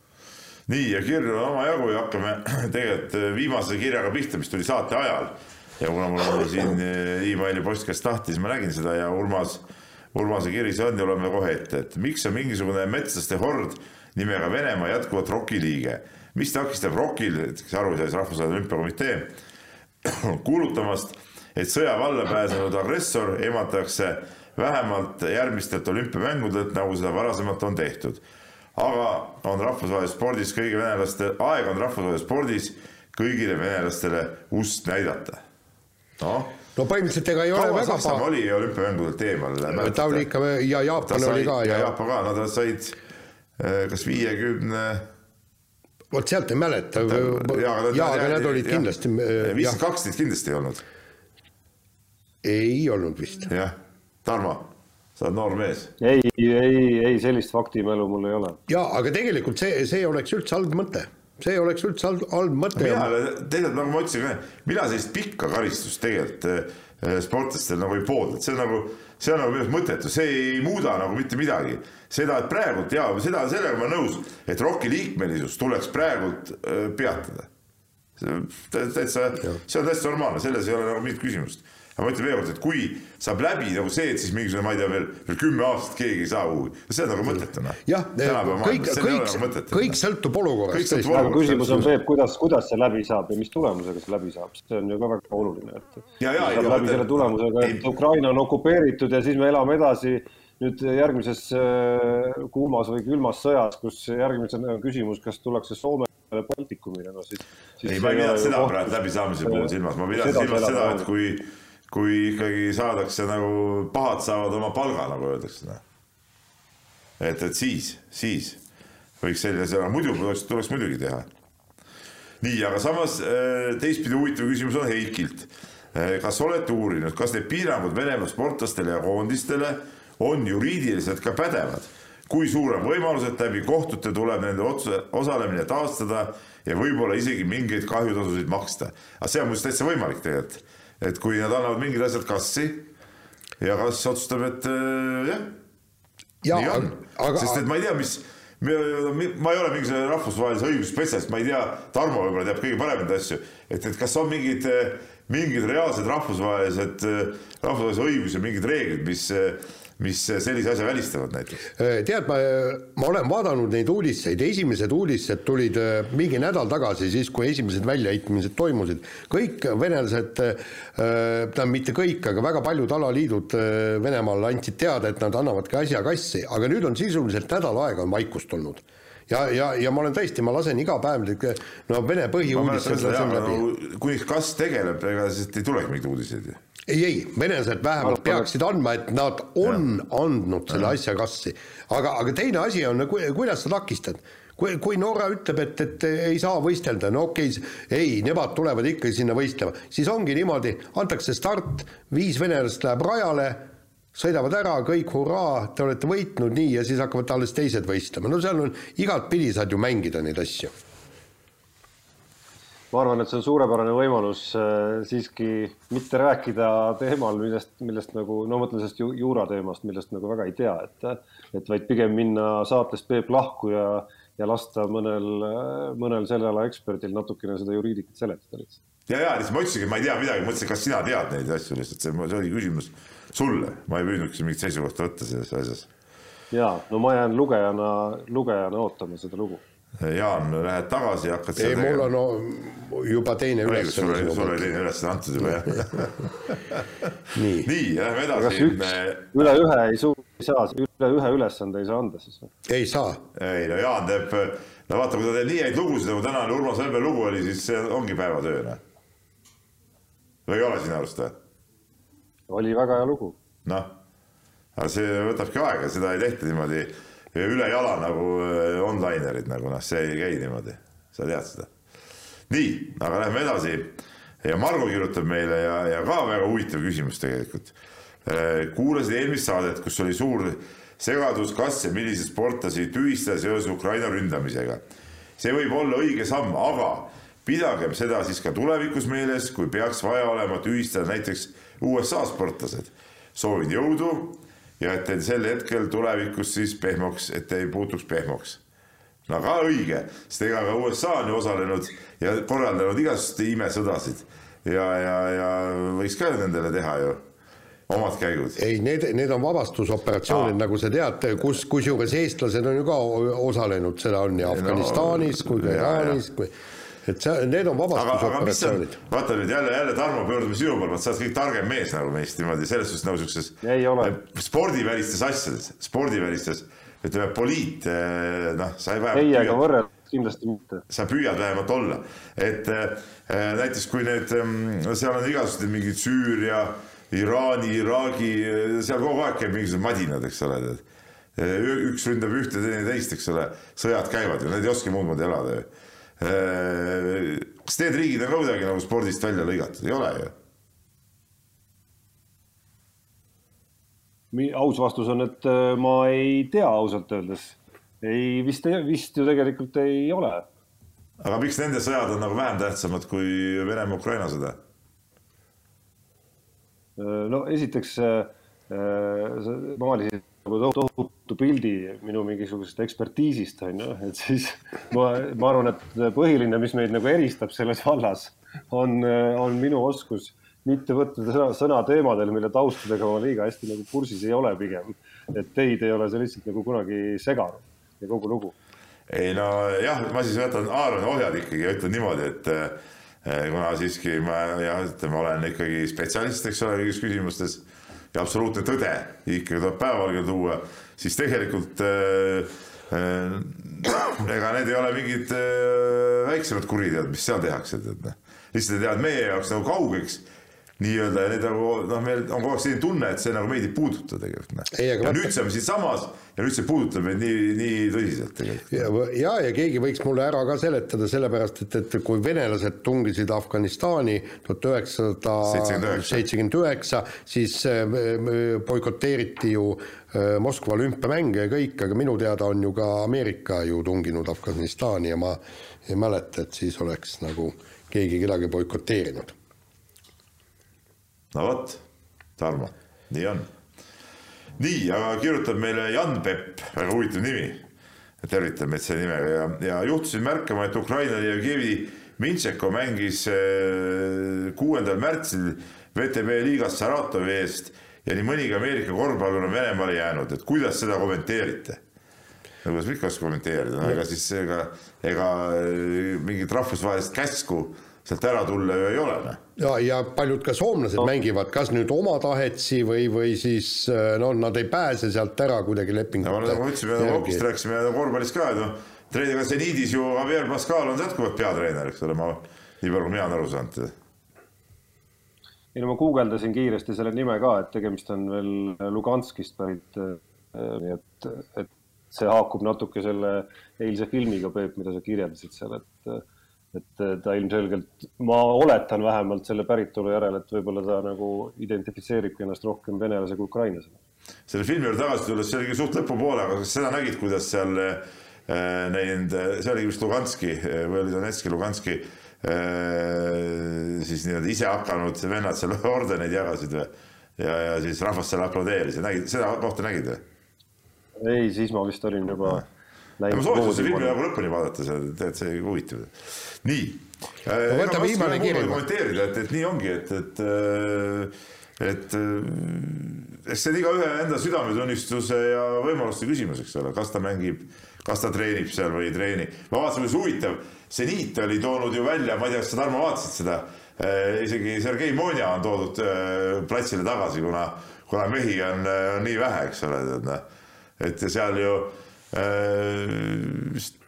nii ja kirju on omajagu ja hakkame tegelikult äh, viimase kirjaga pihta, mis tuli saate ajal. ja kuna mul oli siin äh, emaili postkast lahti, siis ma nägin seda ja Urmas, Urmase kiri see on ja loeme kohe ette, et miks on mingisugune metslaste hord nimega Venemaa jätkuvalt ROK-i liige, mis takistab ROK-il, kes aru ei saa, siis Rahvusvaheline Olümpiakomitee kuulutamast, et sõja valla pääsenud agressor eematakse vähemalt järgmistelt olümpiamängudelt, nagu seda varasemalt on tehtud. aga on rahvusvahelises spordis kõigi venelaste, aeg on rahvusvahelises spordis kõigile venelastele ust näidata. noh no põhimõtteliselt ega ei Kaua ole väga Saksamaa oli olümpiamängudelt eemal. ta oli ikka ja Jaapan sai, oli ka. ja Jaapan ka, nad said eh, kas viiekümne 50... vot sealt ei mäleta. jaa, aga nad olid kindlasti. viiskümmend kaks neid kindlasti ei olnud. ei olnud vist. jah Tarmo, sa oled noor mees. ei, ei, ei sellist faktimälu mul ei ole. ja, aga tegelikult see, see oleks üldse halb mõte see oleks üldse halb, halb mõte. mina tegelikult nagu ma ütlesin, mina sellist pikka karistust tegelikult eh, sportlastel nagu ei poolda, et see on nagu, see on nagu minu arust mõttetu, see ei muuda nagu mitte midagi. seda, et praegult ja seda, sellega ma nõus, et ROK-i liikmelisus tuleks praegult äh, peatada. täitsa, see on täiesti normaalne, selles ei ole nagu mingit küsimust aga ma ütlen veel kord, et kui saab läbi nagu see, et siis mingisugune, ma ei tea, veel, veel kümme aastat keegi ei saa kuhugi, see on nagu mõttetu noh. jah, kõik, kõik, nagu kõik sõltub olukorrast. aga küsimus on see, et kuidas, kuidas see läbi saab ja mis tulemusega see läbi saab, see on ju ka väga oluline, et. saab läbi selle tulemusega, et Ukraina on okupeeritud ja siis me elame edasi nüüd järgmises äh, kuumas või külmas sõjas, kus järgmisena on küsimus, kas tullakse Soome Baltikumile, no siis, siis. ei, ma ei pidanud seda praegu läbisaamise puhul silmas, ma pidasin silmas seda, et kui kui ikkagi saadakse nagu, pahad saavad oma palga, nagu öeldakse. Noh. et, et siis, siis võiks sellise, muidu tuleks, tuleks muidugi teha. nii, aga samas äh, teistpidi huvitav küsimus on Heikilt. Äh, kas olete uurinud, kas need piirangud Venemaa sportlastele ja koondistele on juriidiliselt ka pädevad? kui suur on võimalus, et läbi kohtute tuleb nende otsuse, osalemine taastada ja võib-olla isegi mingeid kahjutasusid maksta. aga see on muuseas täitsa võimalik tegelikult et kui nad annavad mingid asjad kassi ja kass otsustab, et äh, jah ja, nii on, sest et ma ei tea, mis ma ei ole mingisugune rahvusvahelise õiguse spetsialist, ma ei tea, Tarmo võib-olla teab kõige paremaid asju, et, et kas on mingid, mingid reaalsed rahvusvahelised, rahvusvahelise õiguse mingid reeglid, mis mis sellise asja välistavad näiteks? Äh, tead, ma, ma olen vaadanud neid uudiseid, esimesed uudised tulid äh, mingi nädal tagasi, siis kui esimesed väljaheitmised toimusid. kõik venelased, äh, tähendab mitte kõik, aga väga paljud alaliidud Venemaal andsid teada, et nad annavadki asja kassi, aga nüüd on sisuliselt nädal aega on vaikust olnud ja, ja, ja ma olen tõesti, ma lasen iga päev no Vene põhiuudised lasen läbi. kui kas tegeleb, ega siis ei tulegi mingeid uudiseid ju ei, ei, venelased vähemalt Alpa, peaksid andma, et nad on ja. andnud selle ja. asja kassi. aga, aga teine asi on, kuidas sa takistad, kui, kui Norra ütleb, et, et ei saa võistelda, no okei okay,, ei, nemad tulevad ikkagi sinna võistlema, siis ongi niimoodi, antakse start, viis venelast läheb rajale, sõidavad ära, kõik hurraa, te olete võitnud, nii, ja siis hakkavad alles teised võistlema, no seal on, igatpidi saad ju mängida neid asju ma arvan, et see on suurepärane võimalus äh, siiski mitte rääkida teemal, millest, millest nagu, no mõtlen sellest ju, juura teemast, millest nagu väga ei tea, et, et vaid pigem minna saatest Peep lahku ja, ja lasta mõnel, mõnel selle ala eksperdil natukene seda juriidikat seletada lihtsalt. ja, ja lihtsalt ma ütlesingi, et ma ei tea midagi, mõtlesin, kas sina tead neid asju lihtsalt, see, see oli küsimus sulle, ma ei püüdnudki mingit seisukohta võtta selles asjas. ja no ma jään lugejana, lugejana ootama seda lugu Jaan, lähed tagasi ja hakkad ei, mul on no, juba teine ülesanne. sul oli teine ülesanne antud juba, jah nii, nii, lähme edasi. üle ühe ei suu-, ei saa, üle ühe ülesande ei saa anda siis või? ei saa. ei no Jaan teeb, no vaata, kui ta teeb nii häid lugusid, nagu tänane Urmas Helme lugu oli, siis see ongi päevatöö, noh. või ei ole sinu arust või? oli väga hea lugu. noh, aga see võtabki aega, seda ei tehta niimoodi ülejala nagu äh, onlinerid nagu noh, see ei käi niimoodi, sa tead seda. nii, aga lähme edasi. ja Margo kirjutab meile ja, ja ka väga huvitav küsimus tegelikult. Äh, kuulasid eelmist saadet, kus oli suur segadus, kas ja milliseid sportlasi tühistada seoses Ukraina ründamisega. see võib olla õige samm, aga pidagem seda siis ka tulevikus meeles, kui peaks vaja olema tühistada näiteks USA sportlased. soovin jõudu ja et teil sel hetkel tulevikus siis pehmoks, et ei puutuks pehmoks. no ka õige, sest ega ka USA on ju osalenud ja korraldanud igasuguseid imesõdasid ja, ja, ja võiks ka nendele teha ju omad käigud. ei, need, need on vabastusoperatsioonid, nagu sa tead, kus, kusjuures eestlased on ju ka osalenud, seda on nii Afganistanis no, kui ka Iraanis kui et see, need on vabastusoperatsioonid. vaata nüüd jälle, jälle Tarmo, pöördume sinu poole, sa oled kõik targem mees nagu meist niimoodi selles suhtes nagu siukses. spordivälistes asjades, spordivälistes, ütleme poliit, eh, noh, sa ei vähemalt. ei, aga võrrelda kindlasti mitte. sa püüad vähemalt olla, et äh, näiteks kui need, mm, seal on igasugused mingid Süüria, Iraani, Iraagi, seal kogu aeg käib mingisugused madinad, eks ole, üks ründab ühte, teine teist, eks ole, sõjad käivad ju, need ei oska muud moodi elada ju Äh, kas need riigid on ka kuidagi nagu spordist välja lõigatud, ei ole ju? aus vastus on, et äh, ma ei tea ausalt öeldes. ei, vist, vist ju tegelikult ei ole. aga miks nende sõjad on nagu vähem tähtsamad kui Venemaa-Ukraina sõda? Äh, no esiteks maalisid nagu tohutu pildi minu mingisugusest ekspertiisist on ju, et siis ma, ma arvan, et põhiline, mis meid nagu eristab selles vallas, on, on minu oskus mitte võtta sõna, sõna teemadel, mille taustadega ma liiga hästi nagu kursis ei ole pigem. et teid ei ole see lihtsalt nagu kunagi seganud ja kogu lugu. ei no jah, ma siis võtan Aaroni ohjad ikkagi ja ütlen niimoodi, et eh, kuna siiski ma jah, ütleme, olen ikkagi spetsialist, eks ole, kõigis küsimustes ja absoluutne tõde ikkagi tuleb päevavalgele tuua, siis tegelikult äh, äh, ega need ei ole mingid äh, väiksemad kuriteod, mis seal tehakse, et noh, lihtsalt jäävad meie jaoks nagu kaugeks nii-öelda ja need nagu noh, meil on kogu aeg selline tunne, et see nagu meid ei puuduta tegelikult noh. ja vaata... nüüd see on siinsamas ja nüüd see puudutab meid nii, nii tõsiselt tegelikult. ja, ja, ja keegi võiks mulle ära ka seletada, sellepärast et, et kui venelased tungisid Afganistani tuhat üheksasada seitsekümmend üheksa, siis äh, boikoteeriti ju äh, Moskva olümpiamänge ja kõik, aga minu teada on ju ka Ameerika ju tunginud Afganistani ja ma ei mäleta, et siis oleks nagu keegi kedagi boikoteerinud no vot, Tarmo, nii on. nii, aga kirjutab meile Jan Pepp, väga huvitav nimi. tervitan meid selle nimega ja, ja juhtusin märkama, et Ukraina Jevgeni Mintšeko mängis äh, kuuendal märtsil VTB liigas Saratovi eest ja nii mõnigi Ameerika korvpallur on Venemaale jäänud, et kuidas seda kommenteerite? no kuidas ma ikka oskan kommenteerida, no ega siis ega, ega äh, mingit rahvusvahelist käsku sealt ära tulla ju ei ole, noh. ja, ja paljud ka soomlased no. mängivad, kas nüüd oma tahetsi või, või siis noh, nad ei pääse sealt ära kuidagi lepingute no,. nagu ütlesime, hokist rääkisime ja korvpallist ka, et noh, treeneriga seniidis ju Javier Pascal on jätkuvalt peatreener, eks ole, ma nii palju, kui mina olen aru saanud. ei no ma guugeldasin kiiresti selle nime ka, et tegemist on veel Luganskist pärit, nii et, et see haakub natuke selle eilse filmiga, Peep, mida sa kirjeldasid seal, et et ta ilmselgelt, ma oletan vähemalt selle päritolu järel, et võib-olla ta nagu identifitseeribki ennast rohkem venelase kui ukrainlasena. selle filmi juurde tagasi tulles, see oligi suht lõpupoole, aga kas seda nägid, kuidas seal äh, neid, see oli vist Luganski või oli Donetski, Luganski äh, siis nii-öelda ise hakanud vennad seal ordeneid jagasid või? ja, ja siis rahvas seal aplodeeris ja nägid, seda kohta nägid või? ei, siis ma vist olin juba no ma soovitan selle filmi nagu lõpuni vaadata, see, tead, see huvitav. Nii. no võta viimane kiri. kommenteerida, et, et nii ongi, et, et, äh, et äh, eks see on igaühe enda südametunnistuse ja võimaluste küsimus, eks ole, kas ta mängib, kas ta treenib seal või ei treeni. ma vaatasin, kuidas huvitav, seniit oli toonud ju välja, ma ei tea, kas sa Tarmo vaatasid seda, äh, isegi Sergei Monja on toodud platsile tagasi, kuna, kuna mehi on, on nii vähe, eks ole, noh. et seal ju vist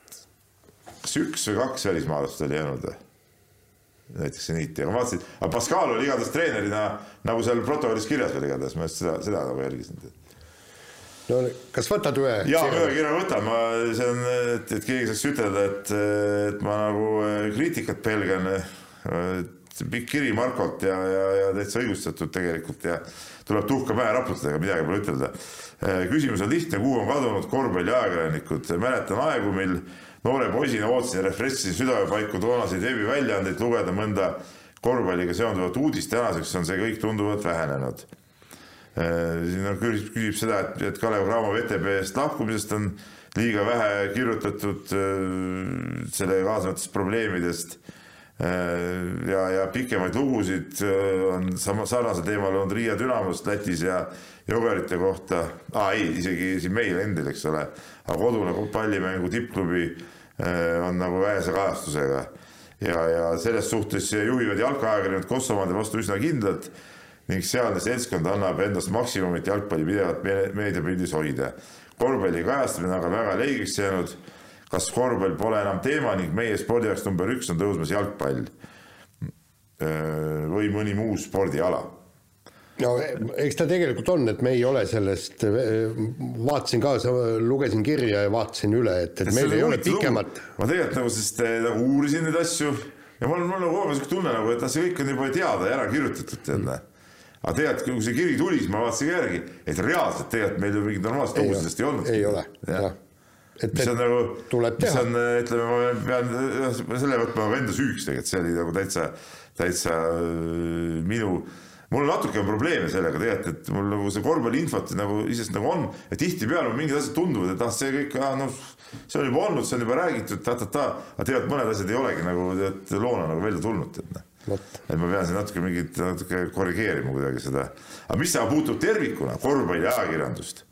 kas üks või kaks välismaalast oli jäänud või? näiteks seniiti, aga vaatasin, aga Pascal oli igatahes treenerina nagu seal protokollis kirjas veel igatahes, ma just seda, seda nagu jälgisin. no kas võtad ühe? jaa, ühe kirja võtan, ma, see on, et, et keegi saaks ütelda, et, et ma nagu äh, kriitikat pelgan. pikk kiri Markolt ja, ja, ja täitsa õigustatud tegelikult ja tuleb tuhka pähe raputada, ega midagi pole ütelda Äh, küsimus on lihtne, kuhu on kadunud korvpalliajakirjanikud, mäletan aegu, mil noore poisina ootasin refressi südamepaiku toonaseid veebiväljaandeid, lugeda mõnda korvpalliga seonduvat uudist, tänaseks on see kõik tunduvalt vähenenud. Äh, siin on küsib, seda, et, et Kalev Cramo VTB-st lahkumisest on liiga vähe kirjutatud äh, selle kaasnevatest probleemidest. Ja, ja pikemaid lugusid on sama sarnasel teemal olnud Riia Dünamost Lätis ja Jogerite kohta. Ah,, ei, isegi siin meil endil, eks ole, aga kodune pallimängu tippklubi äh, on nagu vähese kajastusega ja, ja selles suhtes juhivad jalkaajakirjanikud Kosovoade vastu üsna kindlalt ning sealne seltskond annab endast maksimumit jalgpalli pidevalt meediapildis hoida. korvpalli kajastamine aga väga leigeks jäänud. kas korvpall pole enam teema ning meie spordi jaoks number üks on tõusmas jalgpall äh, või mõni muu spordiala no eks ta tegelikult on, et me ei ole sellest, vaatasin ka, lugesin kirja ja vaatasin üle, et, et meil ei ole pikemat. ma tegelikult nagu sest eh, nagu uurisin neid asju ja mul on, mul on kogu aeg sihuke tunne nagu, et see kõik on juba teada ja ära kirjutatud, tead näe. aga tegelikult, kui see kiri tuli, siis ma vaatasin ka järgi, et reaalselt tegelikult meil ju mingit normaalset sellest ei olnud. ei ole, jah. Et, mis on nagu, mis on, ütleme, ma pean selle võtma enda süüks tegelikult, see oli nagu täitsa, täitsa äh, mul on natuke probleeme sellega tegelikult, et mul nagu see korvpalliinfot nagu iseenesest nagu on ja tihtipeale mingid asjad tunduvad, et ah, see kõik ah,, noh, see on juba olnud, see on juba räägitud ta-ta-ta, aga tegelikult mõned asjad ei olegi nagu tead loona nagu välja tulnud, et noh. et ma pean siin natuke mingit natuke korrigeerima kuidagi seda, aga mis aga puutub tervikuna korvpalliajakirjandust,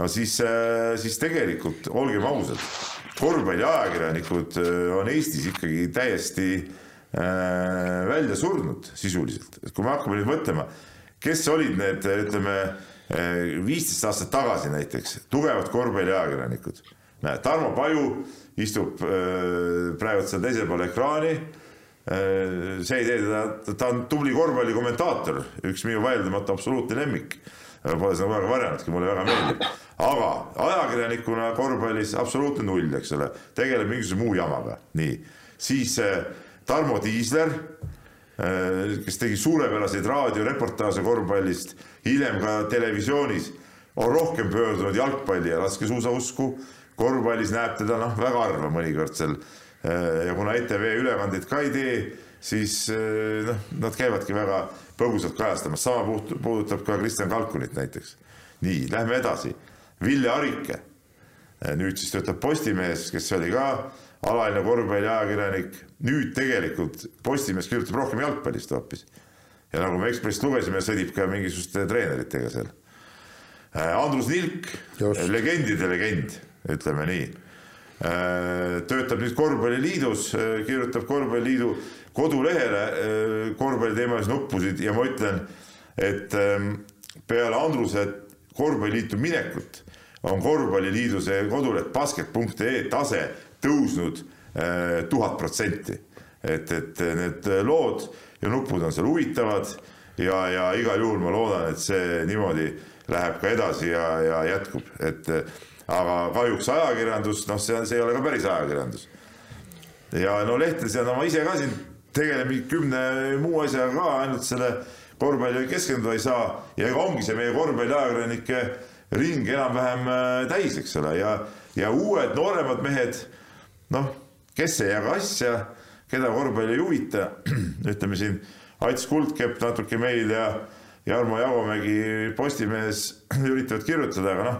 no siis, äh, siis tegelikult olgem ausad, korvpalliajakirjanikud äh, on Eestis ikkagi täiesti Äh, välja surnud sisuliselt, et kui me hakkame nüüd mõtlema, kes olid need, ütleme äh, viisteist aastat tagasi näiteks tugevad korvpalliajakirjanikud. näed, Tarmo Paju istub äh, praegu seal teisel pool ekraani. see ei tee teda, ta on tubli korvpallikommentaator, üks minu vaieldamatu absoluutne lemmik. Pole seda kunagi varjanudki, mulle väga meeldib, aga ajakirjanikuna korvpallis absoluutne null, eks ole, tegeleb mingisuguse muu jamaga, nii, siis Tarmo Tiisler, äh, kes tegi suurepäraseid raadioreportaaže korvpallist, hiljem ka televisioonis, on rohkem pöördunud jalgpalli ja laskesuusausku. korvpallis näeb teda noh, väga harva mõnikord seal. Äh, ja kuna ETV ülekandeid ka ei tee, siis äh, noh, nad käivadki väga põgusalt kajastamas, sama puudutab ka Kristjan Kalkunit näiteks. nii, lähme edasi. Ville Arike, nüüd siis töötab Postimehes, kes oli ka alaline korvpalliajakirjanik, nüüd tegelikult Postimees kirjutab rohkem jalgpallist hoopis. ja nagu me Ekspressist lugesime, sõdib ka mingisuguste treeneritega seal. Äh, Andrus Nilk, legendide legend, ütleme nii. Äh, töötab nüüd Korvpalliliidus, äh, kirjutab Korvpalliliidu kodulehele korvpalliteemalisi nuppusid ja ma ütlen, et ähm, peale Andruse korvpalliliitu minekut on Korvpalliliidu see koduleht basket.ee tase tõusnud eh, tuhat protsenti. et, et need lood ja nupud on seal huvitavad ja, ja igal juhul ma loodan, et see niimoodi läheb ka edasi ja, ja jätkub, et aga kahjuks ajakirjandus, noh, see, see ei ole ka päris ajakirjandus. ja no lehtedes ja no ma ise ka siin tegelen mingi kümne muu asjaga ka, ainult selle korvpallile keskenduda ei saa ja ega ongi see meie korvpalliajakirjanike ring enam-vähem äh, täis, eks ole, ja, ja uued nooremad mehed, noh, kes ei jaga asja, keda korvpall ei huvita, ütleme siin Ats Kuldkepp natuke meil ja Jarmo Javomägi Postimehes üritavad kirjutada, aga noh,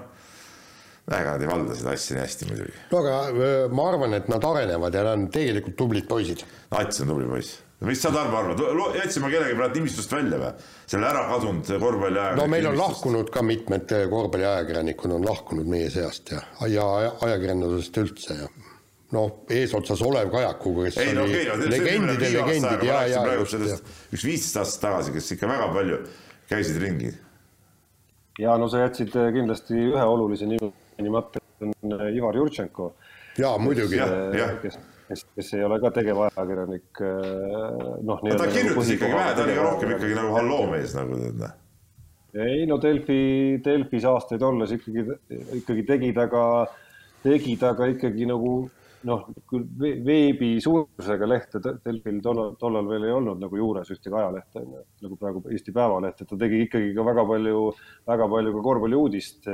väga nad ei valda seda asja nii hästi muidugi. no aga ma arvan, et nad arenevad ja nad on tegelikult tublid poisid. Ats on tubli poiss mis sa, Tarmo, arvad, jätsime kellegi praegu nimistust välja või? selle ära kadunud korvpalliajakirjaniku no meil on nimistust. lahkunud ka mitmed korvpalliajakirjanikud on lahkunud meie seast ja, ja ajakirjandusest üldse ja noh, eesotsas Olev Kajakuga, kes ei, no, oli okay, no, legendide legendid ja, ja üks viisteist aastat tagasi, kes ikka väga palju käisid ringi. ja no sa jätsid kindlasti ühe olulise nime nimata, on Ivar Jurtšenko. jaa, muidugi. kes kes, kes ei ole ka tegevajakirjanik, noh. ta kirjutas nagu ikkagi vähe, ta oli ka rohkem ikkagi nagu halloomees nagu tead. Noh. ei no Delfi, Delfis aastaid olles ikkagi, ikkagi tegi ta ka, tegi ta ka ikkagi nagu noh, küll veebi suurusega lehte Delfil tollal, tollal veel ei olnud nagu juures ühtegi ajalehte, nagu praegu Eesti Päevaleht, et ta tegi ikkagi ka väga palju, väga palju ka korvpalliuudist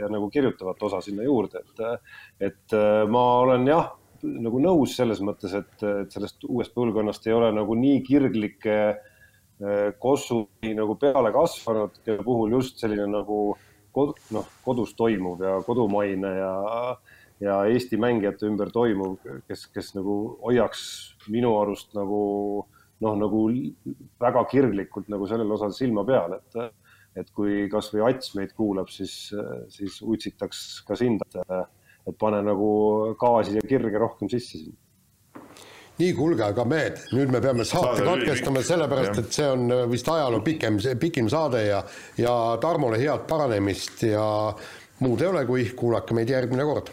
ja nagu kirjutavat osa sinna juurde, et, et ma olen jah nagu nõus selles mõttes, et, et sellest uuest põlvkonnast ei ole nagu nii kirglikke eh, kossugi nagu peale kasvanud, kelle puhul just selline nagu kod, noh, kodus toimuv ja kodumaine ja, ja Eesti mängijate ümber toimuv, kes, kes nagu hoiaks minu arust nagu noh, nagu väga kirglikult nagu sellel osal silma peal, et, et kui kasvõi Ats meid kuulab, siis, siis utsitaks ka sind, et pane nagu gaasi ja kirge rohkem sisse sinna nii, kuulge, aga mehed, nüüd me peame saate katkestama, sellepärast et see on äh, vist ajaloo pikem, pikim saade ja, ja Tarmole head paranemist ja muud ei ole, kui kuulake meid järgmine kord.